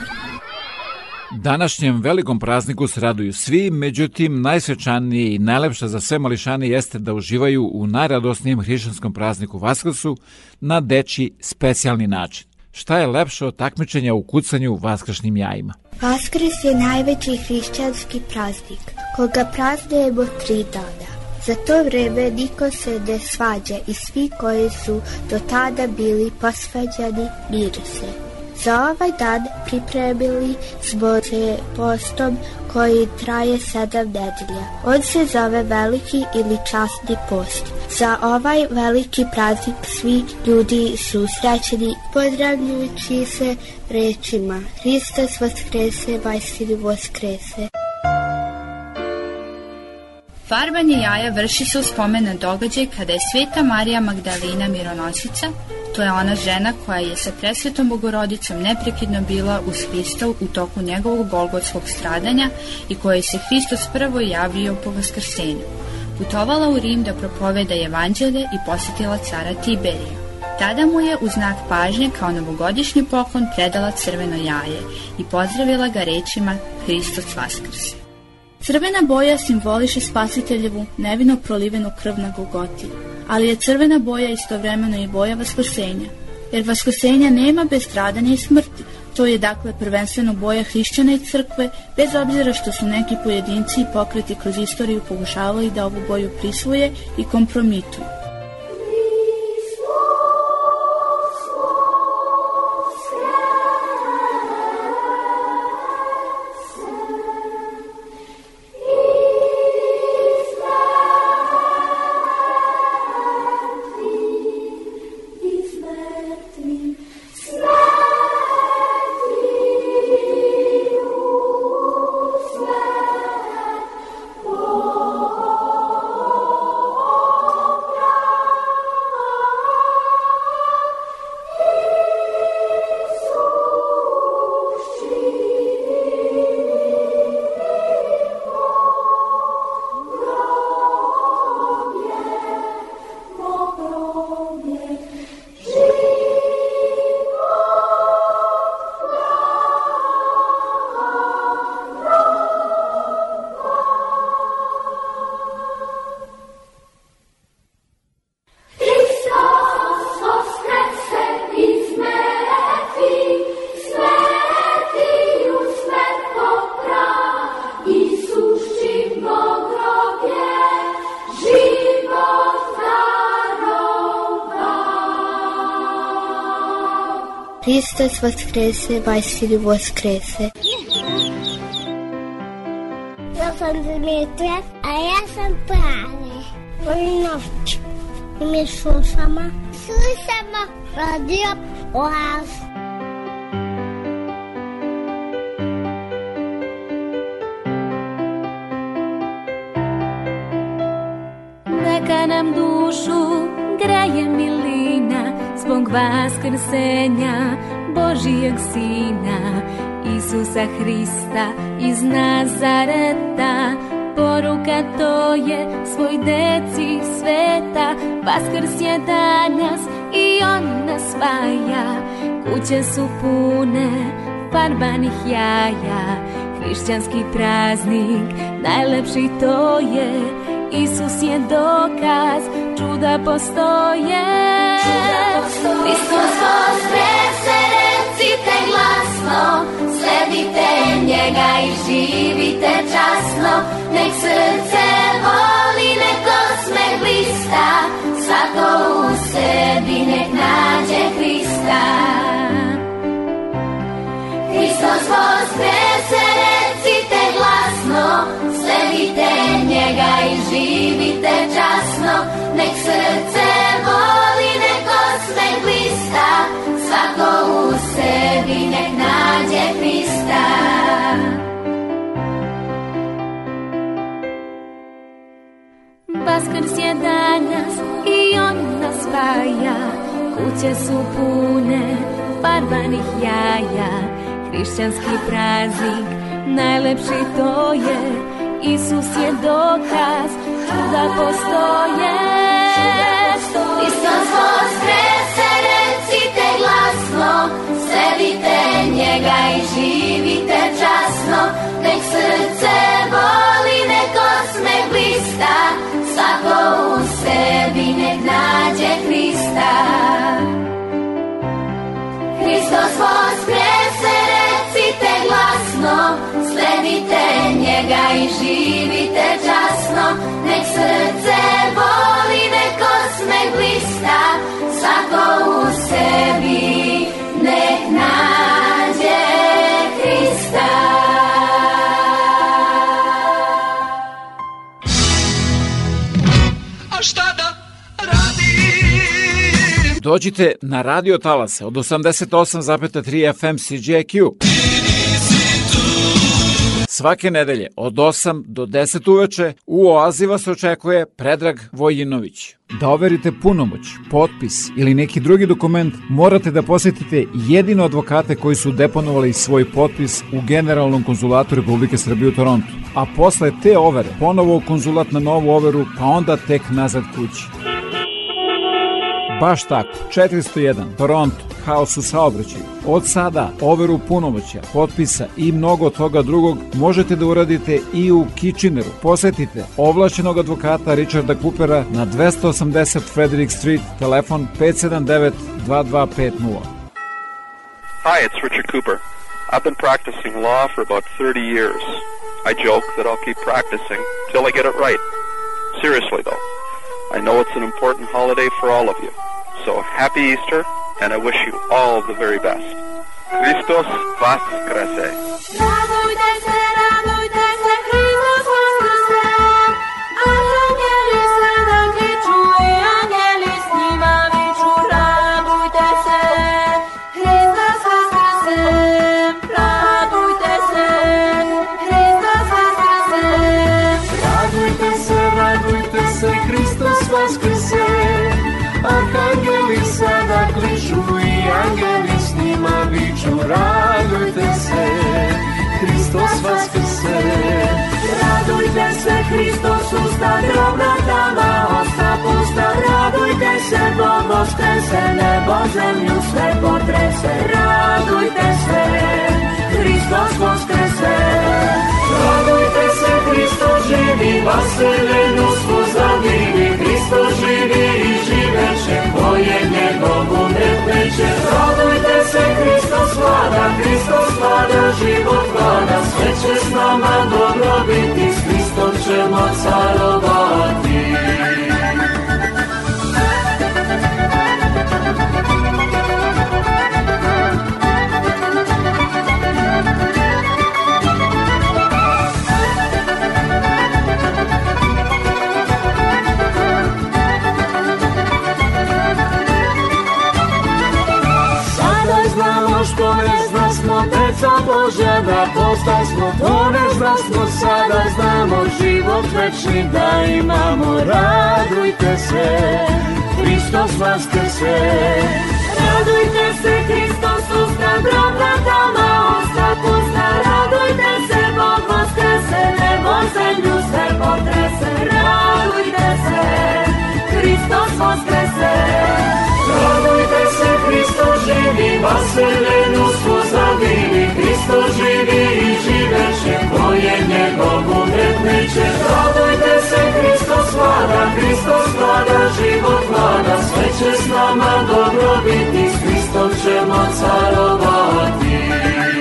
Današnjem velikom prazniku se raduju svi, međutim najsvečanije i najlepše za sve mališane jeste da uživaju u najradosnijem hrišćanskom prazniku Vaskrsu na deči specijalni način. Šta je lepše od takmičenja u kucanju vaskršnjim jajima? Vaskrs je najveći hrišćanski praznik, koga praznujemo tri dana. Za to vreme niko se ne svađa i svi koji su do tada bili posvađani mire se. Za ovaj dan pripremili smo se postom koji traje sedam nedelja. On se zove veliki ili časni post. Za ovaj veliki praznik svi ljudi su srećeni pozdravljujući se rečima Hristos vaskrese, Vajsili vaskrese. Farbanje jaja vrši se u spomen na događaj kada je Sveta Marija Magdalina mironosica, to je ona žena koja je sa presvetom bogorodicom neprekidno bila uz Hrista u toku njegovog golgotskog stradanja i kojoj se Hristos prvo javio po vaskrsenju. Putovala u Rim da propoveda evanđelje i posjetila cara Tiberija. Tada mu je u znak pažnje kao novogodišnji poklon predala crveno jaje i pozdravila ga rečima Hristos vaskrse. Crvena boja simboliše spasiteljevu nevino prolivenu krv na Golgoti, ali je crvena boja istovremeno i boja vaskrsenja, jer vaskrsenja nema bez stradanja i smrti. To je dakle prvenstveno boja hrišćana i crkve, bez obzira što su neki pojedinci i pokreti kroz istoriju pokušavali da ovu boju prisvoje i kompromituju. Hristos vaskrese, Vajsili vaskrese. Ja sam Dimitra, a ja sam Prave. Dobru noć. I mi slušamo. Slušamo radio Oaz. Neka nam dušu graje milina zbog vaskrsenja Božijeg Sina Isusa Hrista iz Nazareta. Poruka to je svoj deci sveta Vaskrs je danas i on nas spaja. Kuće su pune farbanih jaja Hrišćanski praznik, najlepši to je. Isus je dokaz, čuda postoje. Hristos recite glasno, sledite njega i živite časno, nek srce voli, nek osmeh blista, svako u sebi nek nađe Hrista. Hristos voskrese, recite glasno, sledite njega i živite časno, nek srce svako u sebi nek nađe Hrista. Vaskrs je danas i on nas spaja, kuće su pune barbanih jaja, hrišćanski praznik, najlepši to je, Isus je dokaz, čuda postoje. Isus voskrese, sledite njega i živite časno, nek srce voli, nek osmeh blista, svako u sebi nek nađe Hrista. Hristos voskrese, recite glasno, sledite njega i živite časno, nek srce voli, nek osmeh blista, svako u Dođite na radio talase od 88,3 FM CJQ. Svake nedelje od 8 do 10 uveče u Oazi vas očekuje Predrag Vojinović. Da overite punomoć, potpis ili neki drugi dokument, morate da posetite jedino advokate koji su deponovali svoj potpis u Generalnom konzulatu Republike Srbije u Torontu. A posle te overe, ponovo u konzulat na novu overu, pa onda tek nazad kući. Baš tako, 401, Toronto, haos u saobraćaju. Od sada overu punomoća, potpisa i mnogo toga drugog možete da uradite i u Kitcheneru. Posetite ovlašćenog advokata Richarda Coopera na 280 Frederick Street, telefon 579 2250. Hi, it's Richard Cooper. I've been practicing law for about 30 years. I joke that I'll keep practicing till I get it right. Seriously, though, I know it's an important holiday for all of you. So happy Easter, and I wish you all the very best. Christos Vaskrese. Radujte Hristos usta groba tama osta pusta. Radujte se, vaskrese, nebo zemlju sve potrese. Radujte se, Hristos vaskrese. Radujte se, Hristo živi, vaseljenu svu zavivi. Hristo živi i živeće, ko je njegov umet neće. Radujte se, Hristo vlada, Hristo vlada, život vlada. Sve će s nama dobro biti, s Hristom ćemo carovati. Deca Božja da posta smo ne zna smo sada znamo život večni da imamo Radujte se, Hristos vaskrse Radujte se, Hristos usta groba tama osta pusta. Radujte se, Bog vaskrese, nebo zemlju sve potrese. Radujte se, Hristos vaskrese. Radujte se, Hristo živi, vaseljenu svu zavivi. Hristo živi i živeće, ko je njegov umet neće. Radujte se, Hristo vlada, Hristo vlada, život vlada. Sve će s nama dobro biti, s Hristom ćemo carovati.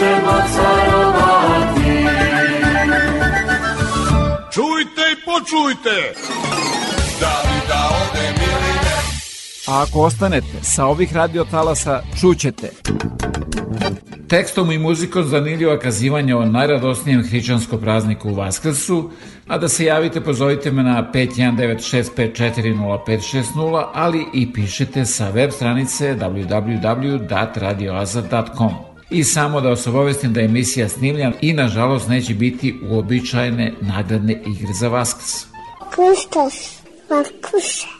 Ćemo carovati. Čujte i počujte! Da li da odem ili ne? A ako ostanete sa ovih radiotalasa, čućete tekstom i muzikom zanimljiva kazivanja o najradosnijem hrišćanskom prazniku u Vaskrsu, a da se javite pozovite me na 51965405560, ali i pišete sa web stranice www.radioazar.com. I samo da vas obavestim da je emisija snimljan i nažalost neće biti uobičajene nagradne igre za Vaskrs. Hristos, Vaskrse.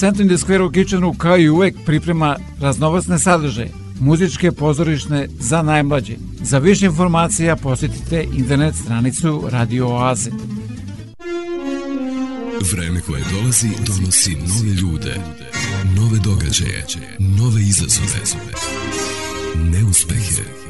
Centrum the Square u Kitchenu kao i uvek priprema raznovacne sadržaje, muzičke pozorišne za najmlađe. Za više informacija posjetite internet stranicu Radio Oaze. Vreme koje dolazi donosi nove ljude, nove događaje, nove izazove, neuspehe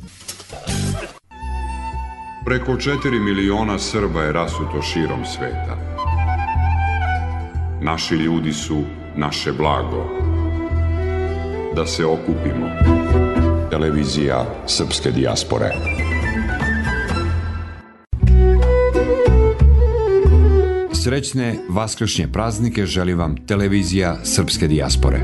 Preko 4 miliona Srba je rasuto širom sveta. Naši ljudi su naše blago. Da se okupimo. Televizija Srpske dijaspore. Srećne vaskršnje praznike želi vam televizija Srpske dijaspore.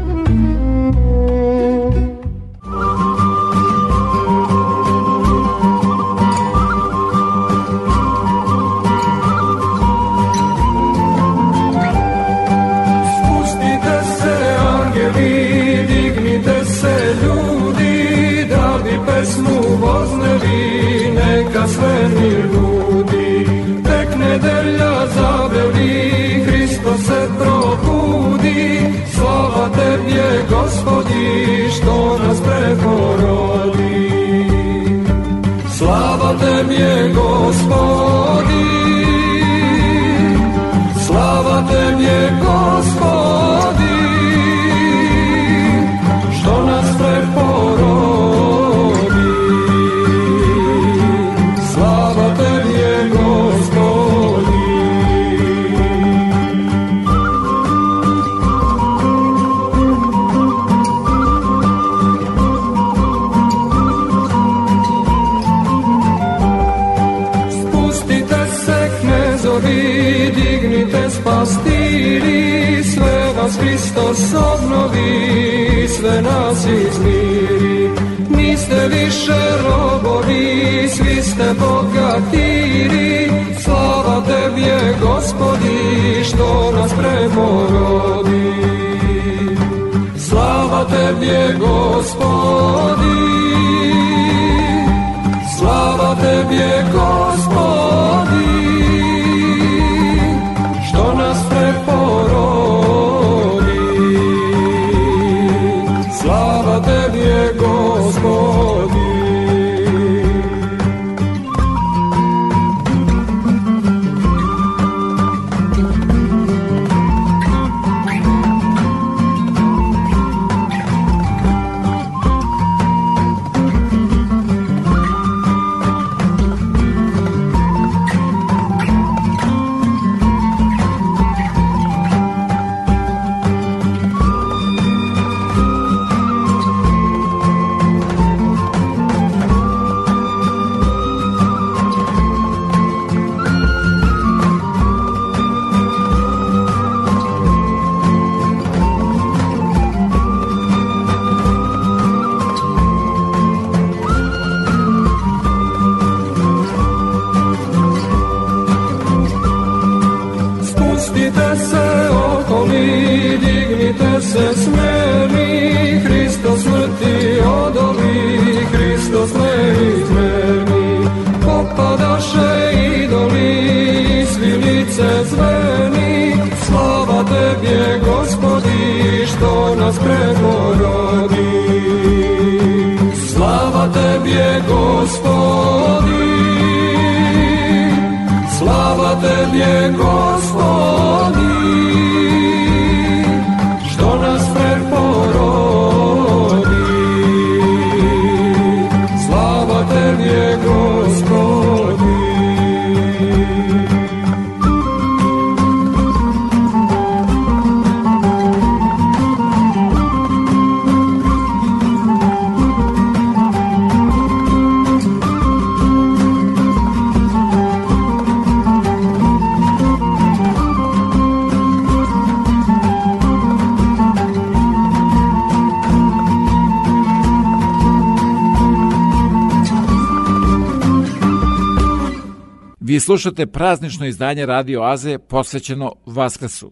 Slušate praznično izdanje Radio Aze posvećeno Vaskrsu.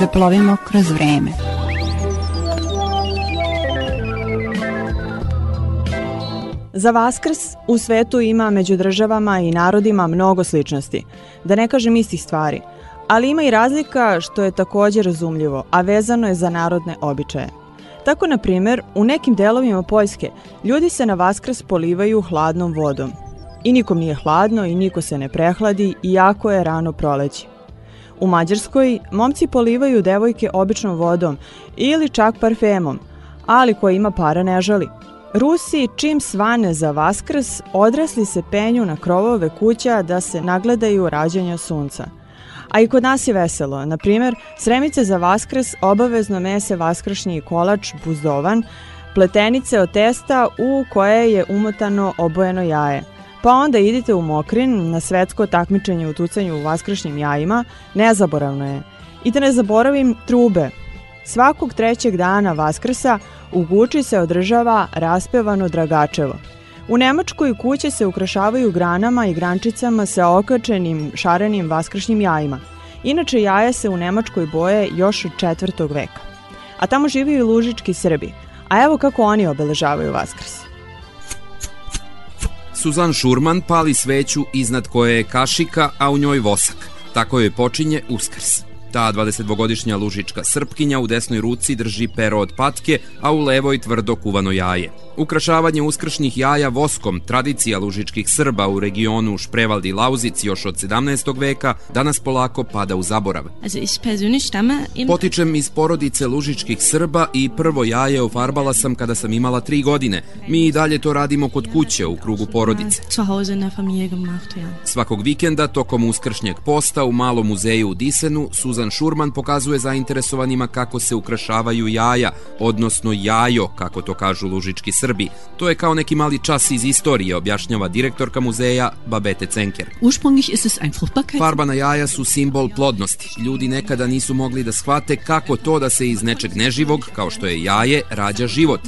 Zaplovimo kroz vreme. Za Vaskrs u svetu ima među državama i narodima mnogo sličnosti, da ne kažem istih stvari, ali ima i razlika što je takođe razumljivo, a vezano je za narodne običaje. Tako, na primer, u nekim delovima Poljske ljudi se na Vaskrs polivaju hladnom vodom. I nikom nije hladno i niko se ne prehladi, iako je rano proleće. U Mađarskoj momci polivaju devojke običnom vodom ili čak parfemom, ali ko ima para ne žali. Rusi čim svane za Vaskrs, odrasli se penju na krovove kuća da se nagledaju rađanja sunca. A i kod nas je veselo. Na primer, sremice za Vaskrs obavezno mese vaskršnji kolač buzdovan, pletenice od testa u koje je umotano obojeno jaje. Pa onda idite u Mokrin na svetsko takmičenje u tucanju u vaskršnjim jajima, nezaboravno je. I da ne zaboravim trube. Svakog trećeg dana Vaskrsa u Guči se održava raspevano Dragačevo. U Nemačkoj kuće se ukrašavaju granama i grančicama sa okačenim šarenim vaskršnjim jajima. Inače jaje se u Nemačkoj boje još od četvrtog veka. A tamo žive i lužički Srbi. A evo kako oni obeležavaju Vaskrs. Suzan Šurman pali sveću iznad koje je kašika, a u njoj vosak. Tako joj počinje Uskrs. Ta 22-godišnja lužička srpkinja u desnoj ruci drži pero od patke, a u levoj tvrdo kuvano jaje. Ukrašavanje uskršnjih jaja voskom, tradicija lužičkih Srba u regionu Šprevaldi Lauzic još od 17. veka, danas polako pada u zaborav. Potičem iz porodice lužičkih Srba i prvo jaje ofarbala sam kada sam imala tri godine. Mi i dalje to radimo kod kuće u krugu porodice. Svakog vikenda tokom uskršnjeg posta u malom muzeju u Disenu Suzan Šurman pokazuje zainteresovanima kako se ukrašavaju jaja, odnosno jajo, kako to kažu lužički Srbi. To je kao neki mali čas iz istorije, objašnjava direktorka muzeja Babete Cenker. Farbana jaja su simbol plodnosti. Ljudi nekada nisu mogli da shvate kako to da se iz nečeg neživog, kao što je jaje, rađa život.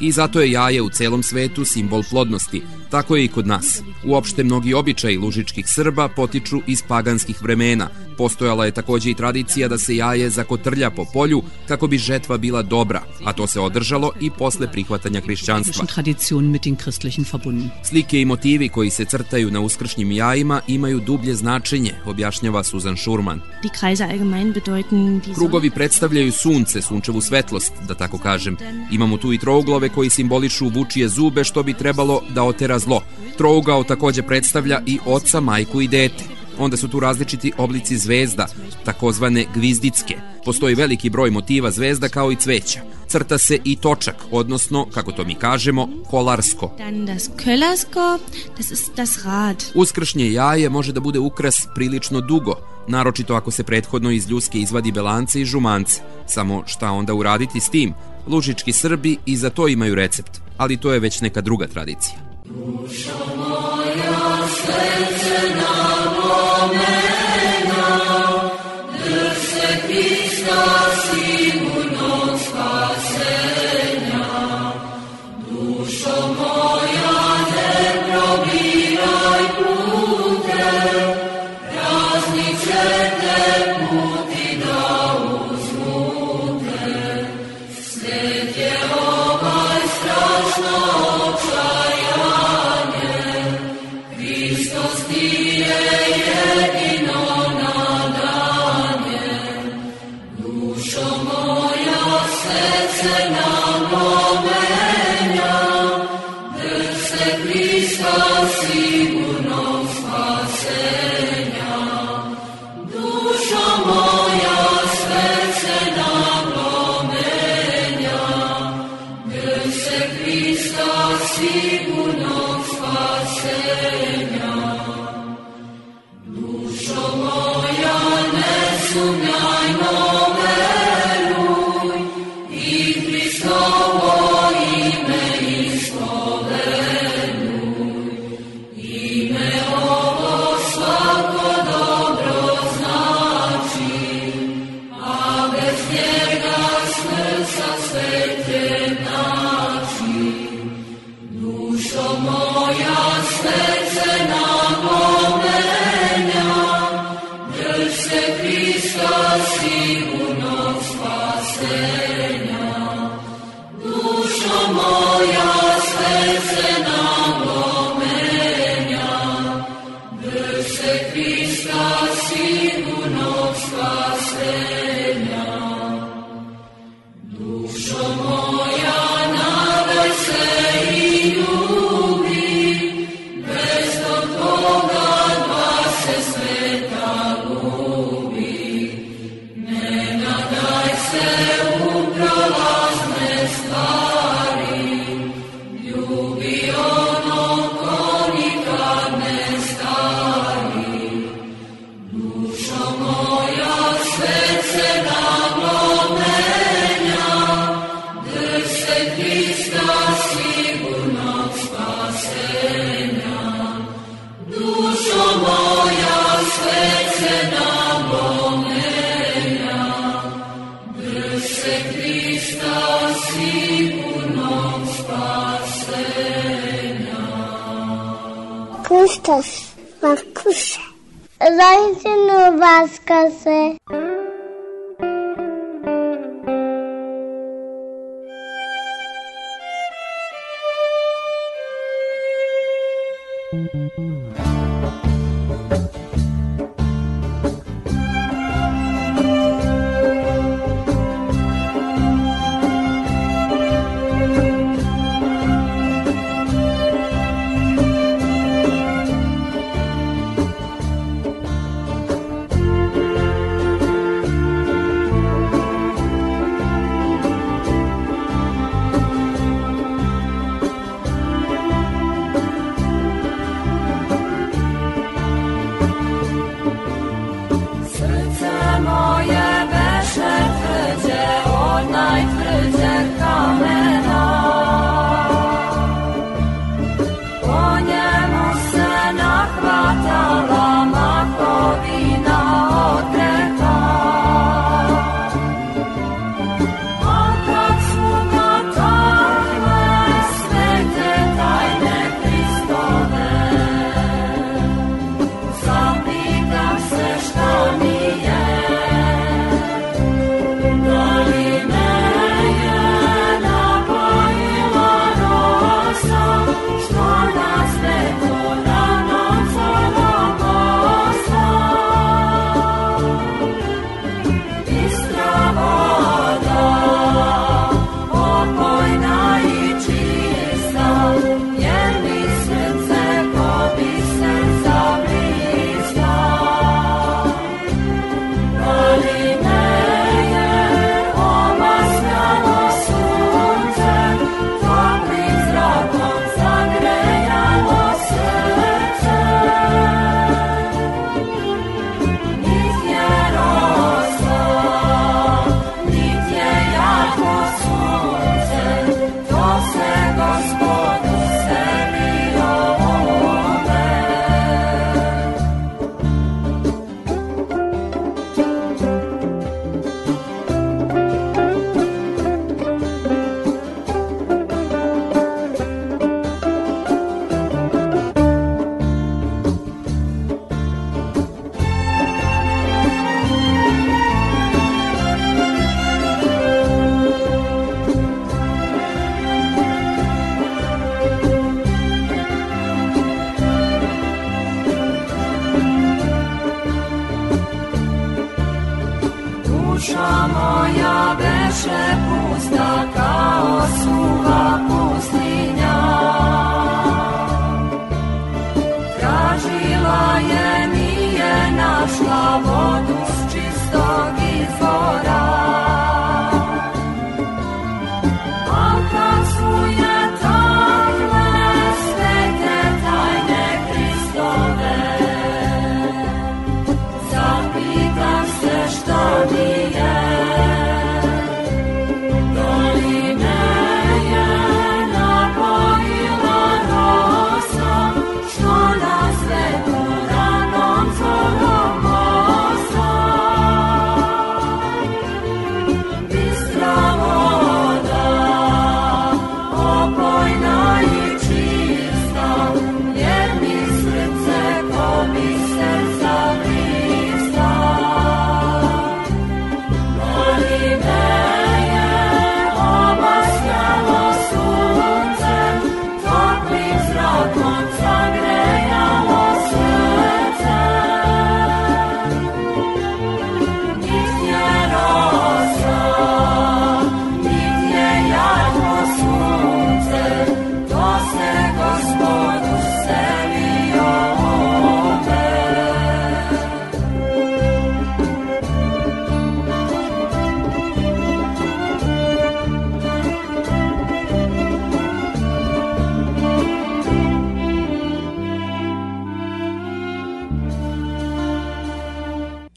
I zato je jaje u celom svetu simbol plodnosti. Tako je i kod nas. Uopšte mnogi običaji lužičkih Srba potiču iz paganskih vremena. Postojala je takođe i tradicija da se jaje zakotrlja po polju kako bi žetva bila dobra, a to se održalo i posle prihvatanja hrišćanstva. Schon Traditionen mit den Christlichen verbunden. Slike i motivi koji se crtaju na uskršnjim jajima imaju dublje značenje, objašnjava Suzan Šurman. Die Kreise allgemein bedeuten die Krugovi predstavljaju sunce, sunčevu svetlost, da tako kažem. Imamo tu i trouglove koji simbolišu vučije zube što bi trebalo da otera zlo. Trougao takođe predstavlja i oca, majku i dete. Onda su tu različiti oblici zvezda, takozvane gvizdicke. Postoji veliki broj motiva zvezda kao i cveća. Crta se i točak, odnosno, kako to mi kažemo, kolarsko. Dann das Köllersko, das ist das Rad. Uskršnje jaje može da bude ukras prilično dugo, naročito ako se prethodno iz ljuske izvadi belance i žumance. Samo šta onda uraditi s tim? Lužički Srbi i za to imaju recept, ali to je već neka druga tradicija. Hristos sigurno spase.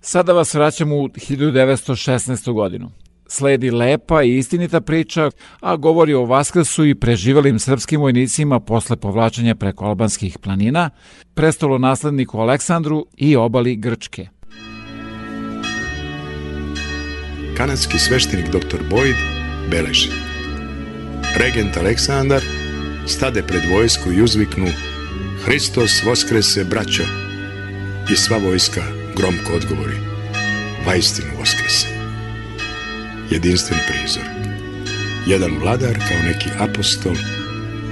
Sada vas vraćamo u 1916. godinu. Sledi lepa i istinita priča, a govori o Vaskrsu i preživalim srpskim vojnicima posle povlačenja preko albanskih planina, prestolo nasledniku Aleksandru i obali Grčke. Kanadski sveštenik dr. Boyd beleži. Regent Aleksandar stade pred vojsku i uzviknu Hristos voskrese, braćo! I sva vojska gromko odgovori Vajstinu voskrese jedinstven prizor. Jedan vladar kao neki apostol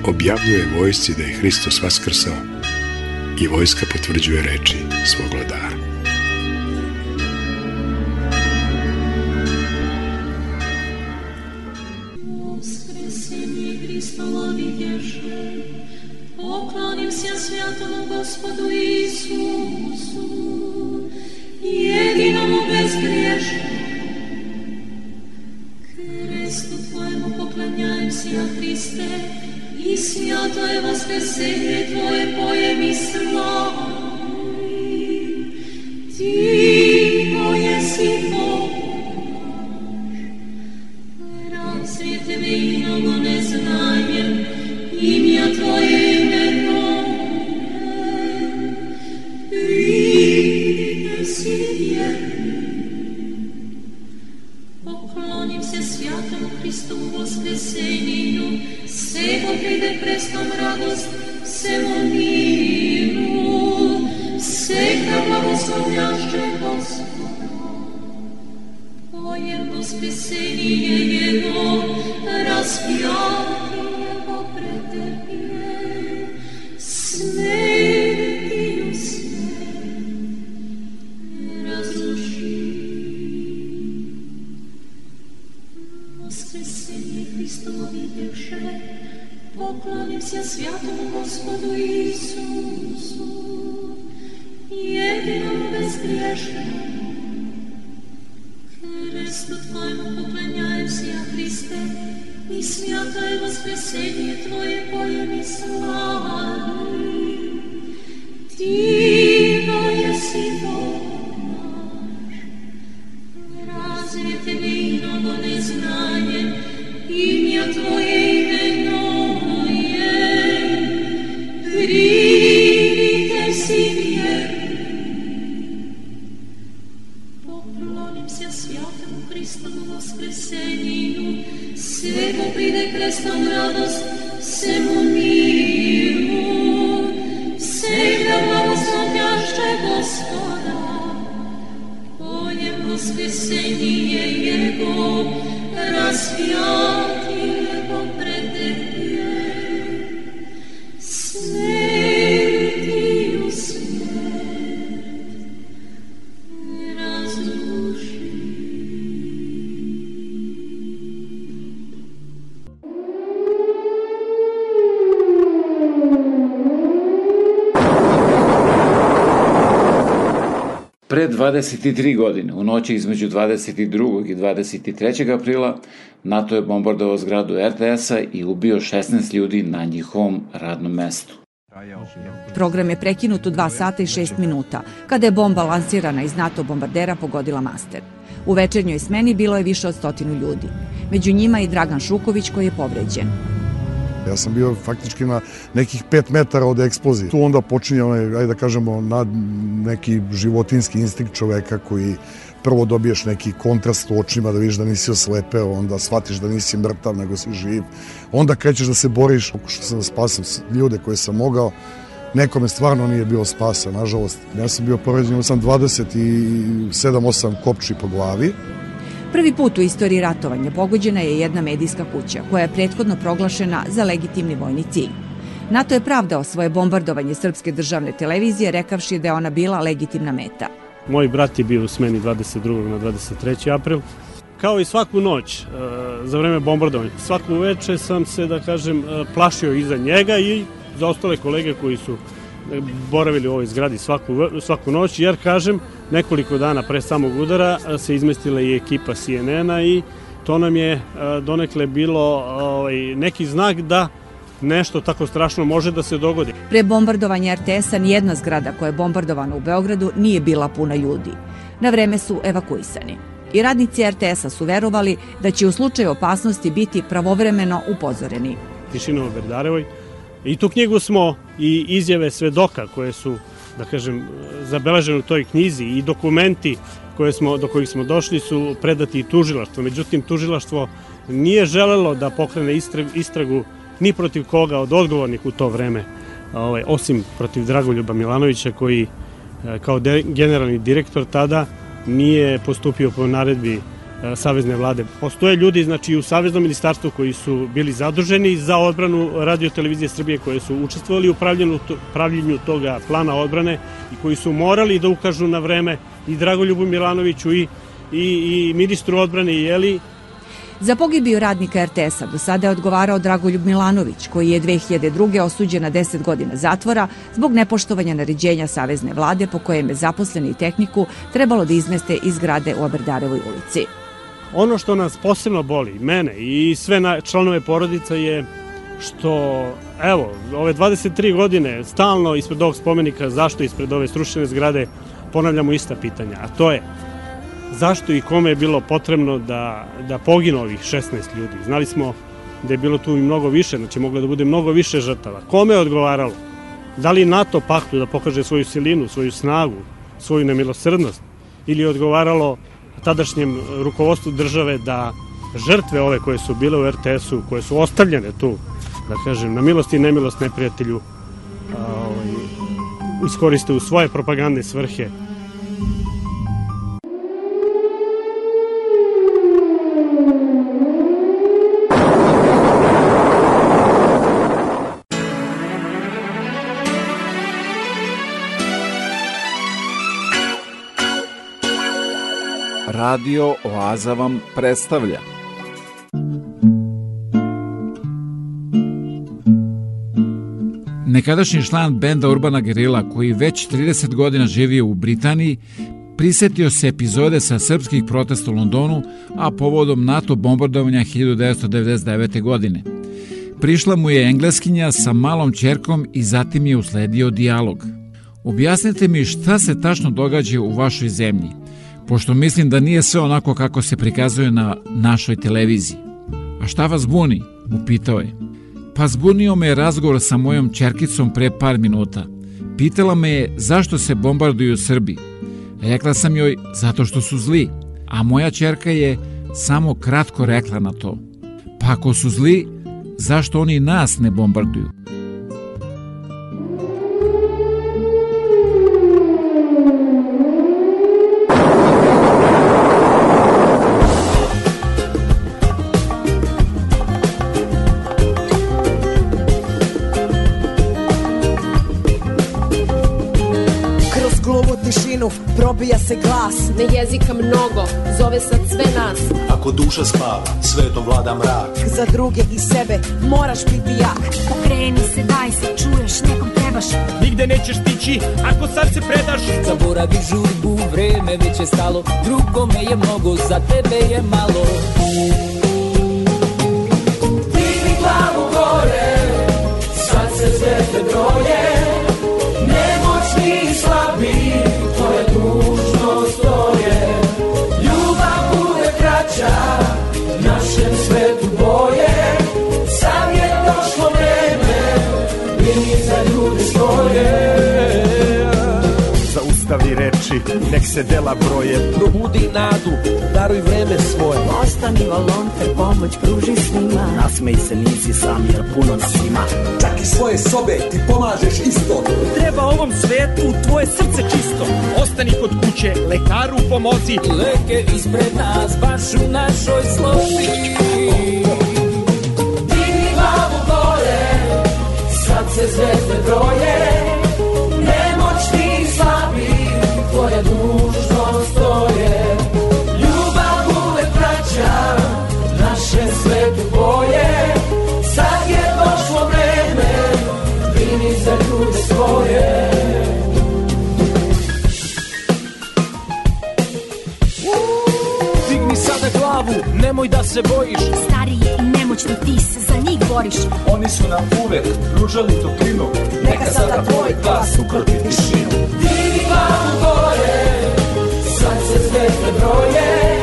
objavljuje vojsci da je Hristos vaskrsao i vojska potvrđuje reči svog vladara. Poklanjajem si, ja Hriste, i svijato je vaskrsenje Tvoje pojem i slavi. Pre 23 godine, u noći između 22. i 23. aprila, NATO je bombardovao zgradu RTS-a i ubio 16 ljudi na njihovom radnom mestu. Program je prekinut u 2 sata i 6 minuta, kada je bomba lansirana iz NATO bombardera pogodila master. U večernjoj smeni bilo je više od stotinu ljudi. Među njima i Dragan Šuković koji je povređen. Ja sam bio faktički na nekih 5 metara od eksplozije. Tu onda počinje onaj, ajde da kažemo, nad neki životinski instinkt čoveka koji prvo dobiješ neki kontrast u očima da vidiš da nisi oslepeo, onda shvatiš da nisi mrtav nego si živ. Onda krećeš da se boriš, pokušao sam da spasam ljude koje sam mogao. Nekome stvarno nije bilo spasa, nažalost. Ja sam bio povređen, imao sam 27-8 kopči po glavi. Prvi put u istoriji ratovanja pogođena je jedna medijska kuća koja je prethodno proglašena za legitimni vojni cilj. NATO je pravdao svoje bombardovanje srpske državne televizije rekavši da je ona bila legitimna meta. Moj brat je bio u smeni 22. na 23. april. Kao i svaku noć e, za vreme bombardovanja, svaku veče sam se, da kažem, e, plašio iza njega i za ostale kolege koji su e, boravili u ovoj zgradi svaku, svaku noć, jer, kažem, nekoliko dana pre samog udara se izmestila i ekipa CNN-a i to nam je donekle bilo ovaj, neki znak da nešto tako strašno može da se dogodi. Pre bombardovanja RTS-a nijedna zgrada koja je bombardovana u Beogradu nije bila puna ljudi. na vreme su evakuisani. I radnici RTS-a su verovali da će u slučaju opasnosti biti pravovremeno upozoreni. Tišinovo Berdarevoj. I tu knjigu smo i izjave svedoka koje su, da kažem, zabeležene u toj knjizi i dokumenti koje smo, do kojih smo došli su predati i tužilaštvo. Međutim, tužilaštvo nije želelo da pokrene istragu ni protiv koga od odgovornih u to vreme, ovaj, osim protiv Dragoljuba Milanovića koji e, kao de, generalni direktor tada nije postupio po naredbi Savezne vlade. Postoje ljudi znači u Saveznom ministarstvu koji su bili zaduženi za odbranu radio televizije Srbije koje su učestvovali u pravljenju, pravljenju toga plana odbrane i koji su morali da ukažu na vreme i Dragoljubu Milanoviću i, i, i ministru odbrane i Jeli Za pogibiju radnika RTS-a do sada je odgovarao Dragoljub Milanović, koji je 2002. osuđen na 10 godina zatvora zbog nepoštovanja naređenja Savezne vlade po kojem je zaposleni tehniku trebalo da izmeste iz grade u Aberdarevoj ulici. Ono što nas posebno boli, mene i sve na, članove porodica je što, evo, ove 23 godine stalno ispred ovog spomenika, zašto ispred ove strušene zgrade, ponavljamo ista pitanja, a to je zašto i kome je bilo potrebno da, da poginu ovih 16 ljudi. Znali smo da je bilo tu i mnogo više, znači moglo da bude mnogo više žrtava. Kome je odgovaralo? Da li NATO paktu da pokaže svoju silinu, svoju snagu, svoju nemilosrdnost? Ili je odgovaralo tadašnjem rukovodstvu države da žrtve ove koje su bile u RTS-u, koje su ostavljene tu, da kažem, na milost i nemilost neprijatelju, ovaj, iskoriste u svoje propagandne svrhe Radio Oaza vam predstavlja. Nekadašnji član benda Urbana Gerila, koji već 30 godina živio u Britaniji, prisetio se epizode sa srpskih protesta u Londonu, a povodom NATO bombardovanja 1999. godine. Prišla mu je engleskinja sa malom čerkom i zatim je usledio dijalog. Objasnite mi šta se tačno događa u vašoj zemlji – pošto mislim da nije sve onako kako se prikazuje na našoj televiziji. A šta vas buni? Upitao je. Pa zbunio me je razgovor sa mojom čerkicom pre par minuta. Pitala me je zašto se bombarduju Srbi. Rekla sam joj zato što su zli, a moja čerka je samo kratko rekla na to. Pa ako su zli, zašto oni nas ne bombarduju? Probija se glas Ne jezika mnogo, zove sad sve nas. Ako duša spava, svetom vlada mrak. Za druge i sebe moraš biti jak. Pokreni se, daj se, čuješ, nekom trebaš. Nigde nećeš stići ako sad se predaš. Zaboravi žurbu, vreme već je stalo Drugome je mnogo, za tebe je malo nek se dela broje. Probudi nadu, daruj vreme svoje. Ostani volonter, pomoć pruži svima. Nasmej se, nisi sam jer puno nas ima. Čak i svoje sobe ti pomažeš isto. Treba ovom svetu tvoje srce čisto. Ostani kod kuće, lekaru pomozi. Leke ispred nas, baš u našoj složi. Digni glavu gore, sad se zvezde broje tvoja dužnost to je Ljubav uvek vraća naše svetu boje Sad je došlo vreme, brini za ljude svoje. Digni sada glavu, nemoj da se bojiš. Stariji i nemoćni ti se za njih boriš. Oni su nam uvek pružali toplinu. Neka sada tvoj glas ukropi tišinu desde Troyes.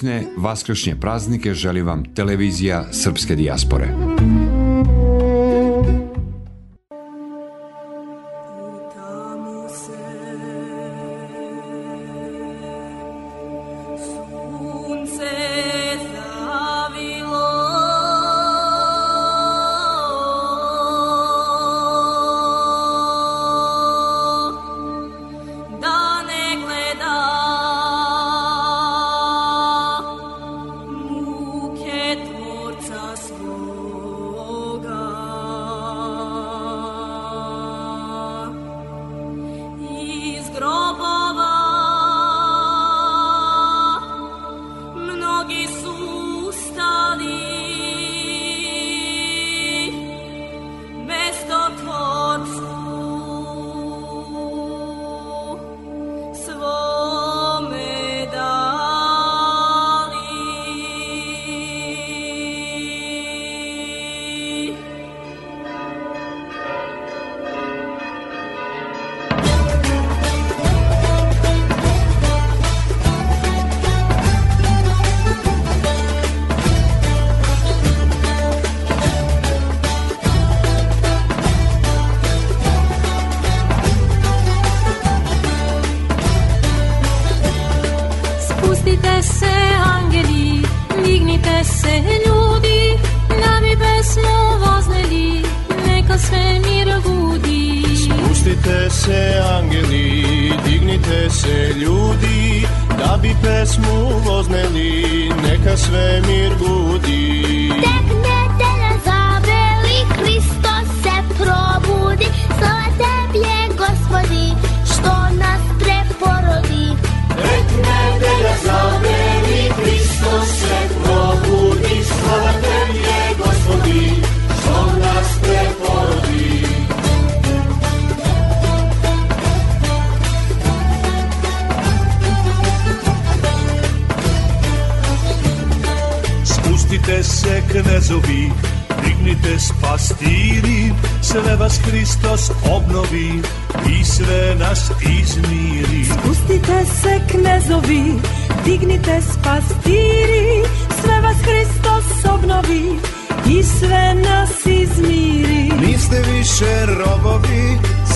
Srećne vaskršnje praznike želi vam televizija Srpske dijaspore. Dignite se angeli, dignite se ljudi, da bi pesmu vozneli, neka svemir budi. Tek se knezovi, dignite spastiri, sve vas Hristos obnovi i sve nas izmiri. Spustite se knezovi, dignite spastiri, sve vas Hristos obnovi i sve nas izmiri. Niste više robovi,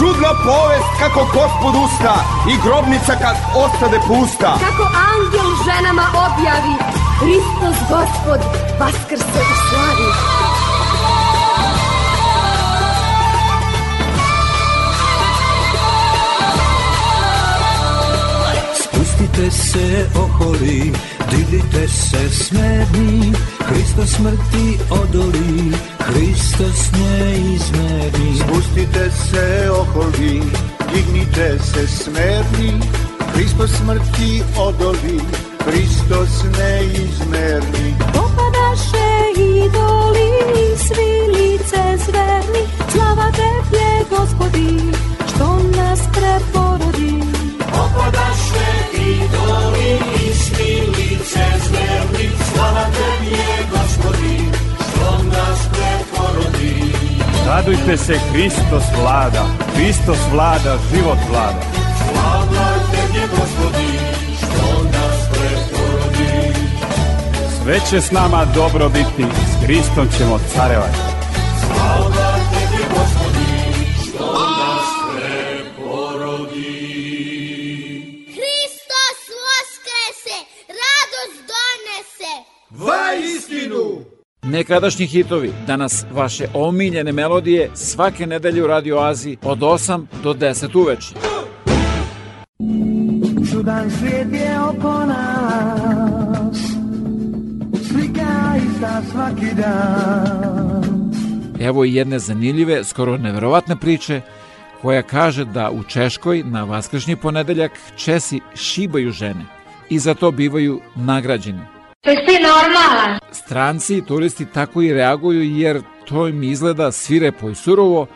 Чудна повест како Господ уста и гробница как остаде пуста. Како ангел женама објави, Христос Господ воскрсе и слави. Спустите се охоли, дивите се смедни, Hristo smrti odoli, Hristos neizmerni. Spustite se oholi, dignite se smerni, Hristo smrti odoli, Hristos neizmerni. Popadaše idoli, svi lice zverni, slava tebje, gospodi, što nas preporodi. Radujte se, Hristos vlada, Hristos vlada, život vlada. Slava tebi gospodi, što nas preporodi. Sve će s nama dobro biti, s Hristom ćemo carevati. Nekadašnji hitovi, danas vaše omiljene melodije svake nedelje u Radio Aziji od 8 do 10 uveče. Čudan svijet je oko nas Slika ista svaki dan Evo i jedne zanimljive, skoro neverovatne priče koja kaže da u Češkoj na vaskršnji ponedeljak Česi šibaju žene i za to bivaju nagrađeni. Jesi ti normalan? Stranci i turisti tako i reaguju jer to im izgleda svirepo i surovo,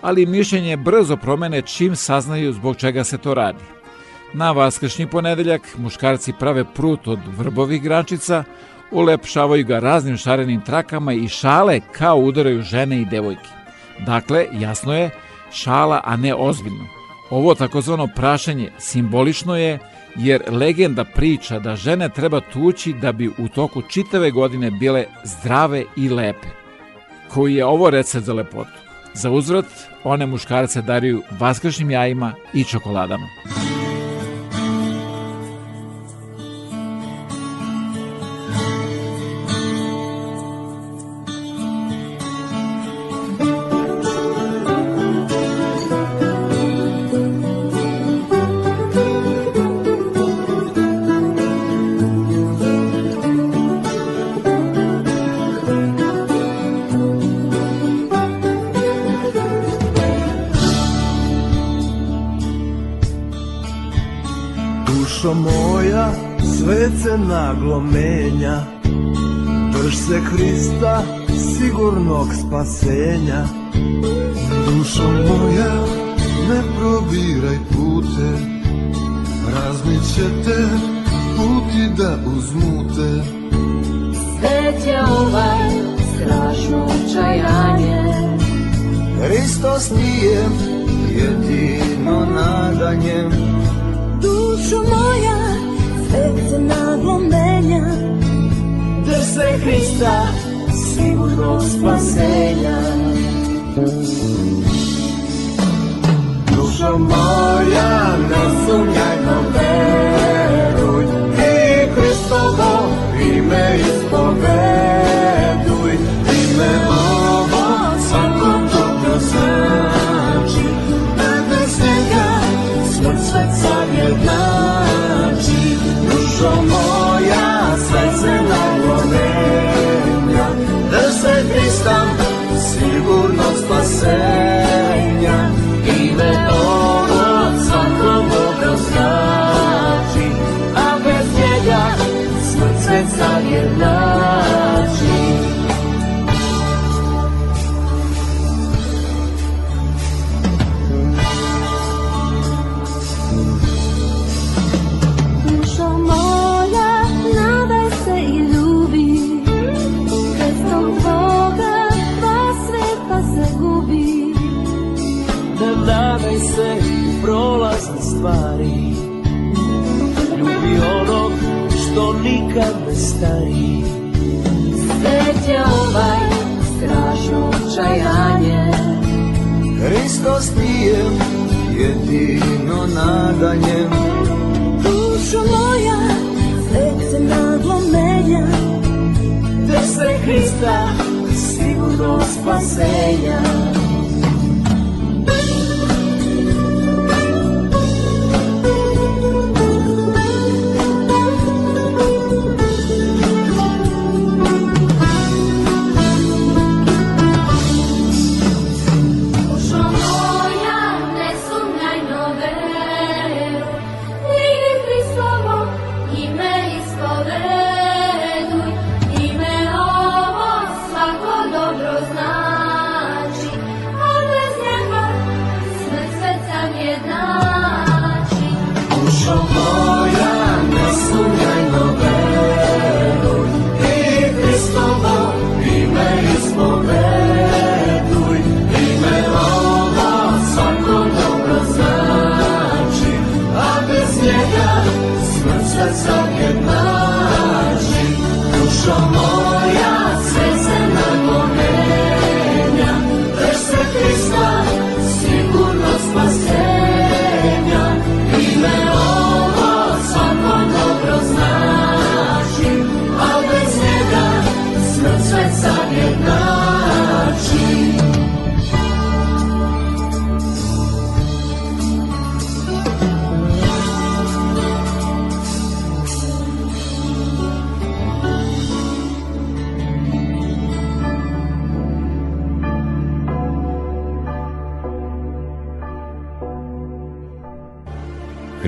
ali mišljenje brzo promene čim saznaju zbog čega se to radi. Na vaskršnji ponedeljak muškarci prave prut od vrbovih grančica, ulepšavaju ga raznim šarenim trakama i šale kao udaraju žene i devojke. Dakle, jasno je, šala, a ne ozbiljno. Ovo takozvano prašenje simbolično je jer legenda priča da žene treba tući da bi u toku čitave godine bile zdrave i lepe. Koji je ovo recept za lepotu? Za uzvrat, one muškarce daruju vaskršnjim jajima i čokoladama.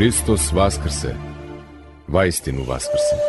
Hristos Vaskrse, vaistinu Vaskrse.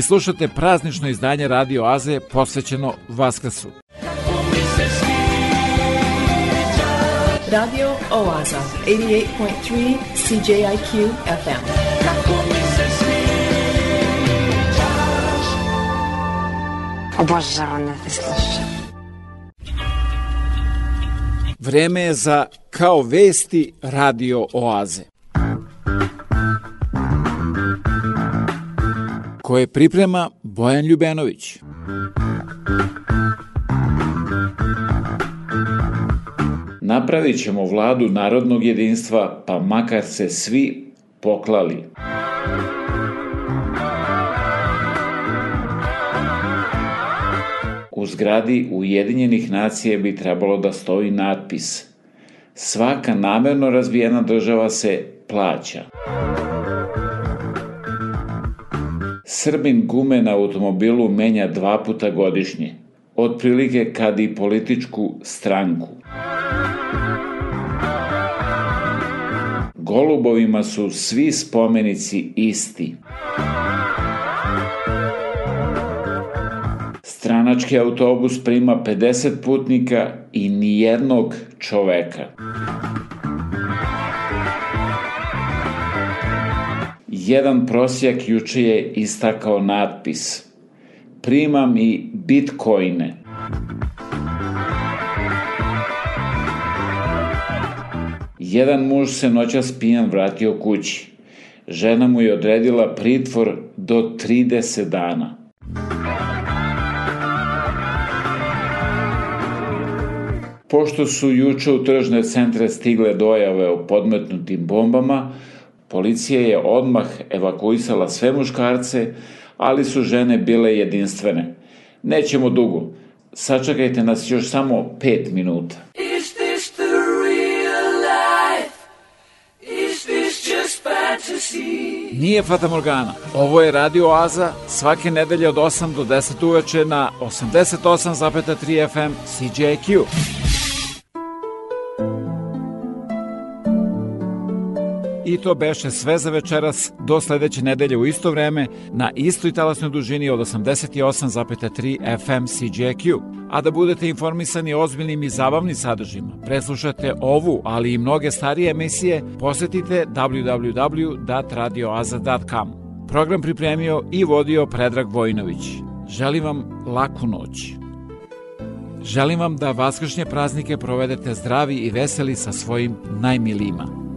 Vi slušate praznično izdanje Radio Aze posvećeno Vaskrsu. Radio Oaza, 88.3 CJIQ FM. Obožavam da te slušam. Vreme je za Kao vesti Radio Oaze. Koje priprema Bojan Ljubenović. Napravit ćemo vladu narodnog jedinstva, pa makar se svi poklali. U zgradi Ujedinjenih nacije bi trebalo da stoji natpis Svaka namerno razvijena država se plaća. Srbin gume na automobilu menja dva puta godišnje, otprilike kad i političku stranku. Golubovima su svi spomenici isti. Stranački autobus prima 50 putnika i nijednog čoveka. Jedan prosjak juče je istakao natpis Primam i bitcoine. Jedan muž se noćas pijan vratio kući. Žena mu je odredila pritvor do 30 dana. Pošto su juče u tržne centre stigle dojave o podmetnutim bombama, policija je odmah evakuisala sve muškarce, ali su žene bile jedinstvene. Nećemo dugo. Sačekajte nas još samo pet minuta. Is this the real life? Is this just fantasy? Nije Fata Morgana. Ovo je Radio Oaza svake nedelje od 8 do 10 uveče na 88,3 FM CJQ. I to beše sve za večeras do sledeće nedelje u isto vreme na istoj talasnoj dužini od 88,3 FM CJQ. A da budete informisani ozbiljnim i zabavnim sadržima, preslušate ovu, ali i mnoge starije emisije, posetite www.radioaza.com. Program pripremio i vodio Predrag Vojnović. Želim vam laku noć. Želim vam da vaskršnje praznike provedete zdravi i veseli sa svojim najmilijima.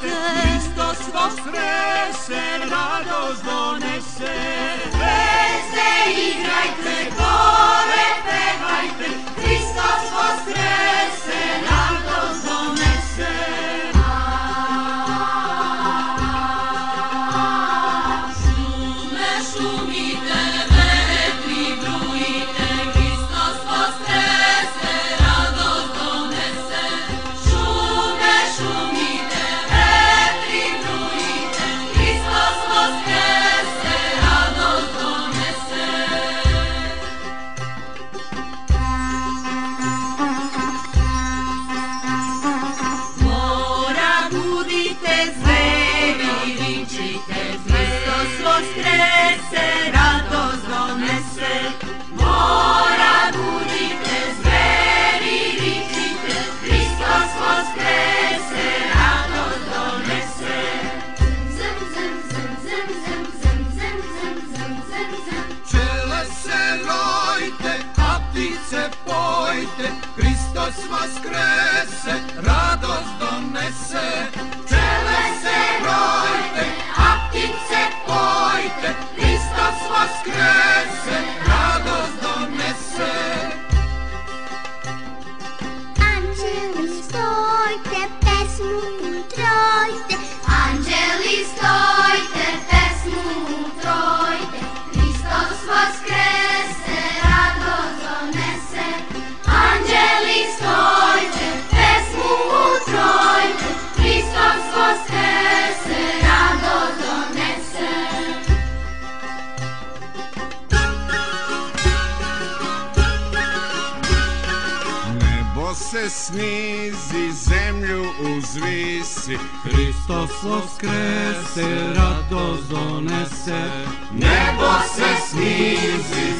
Date Christos vos reservados donese. Vese igrajte, gore pehajte, snizi, zemlju uzvisi. Hristos voskrese, radost donese, nebo se snizi,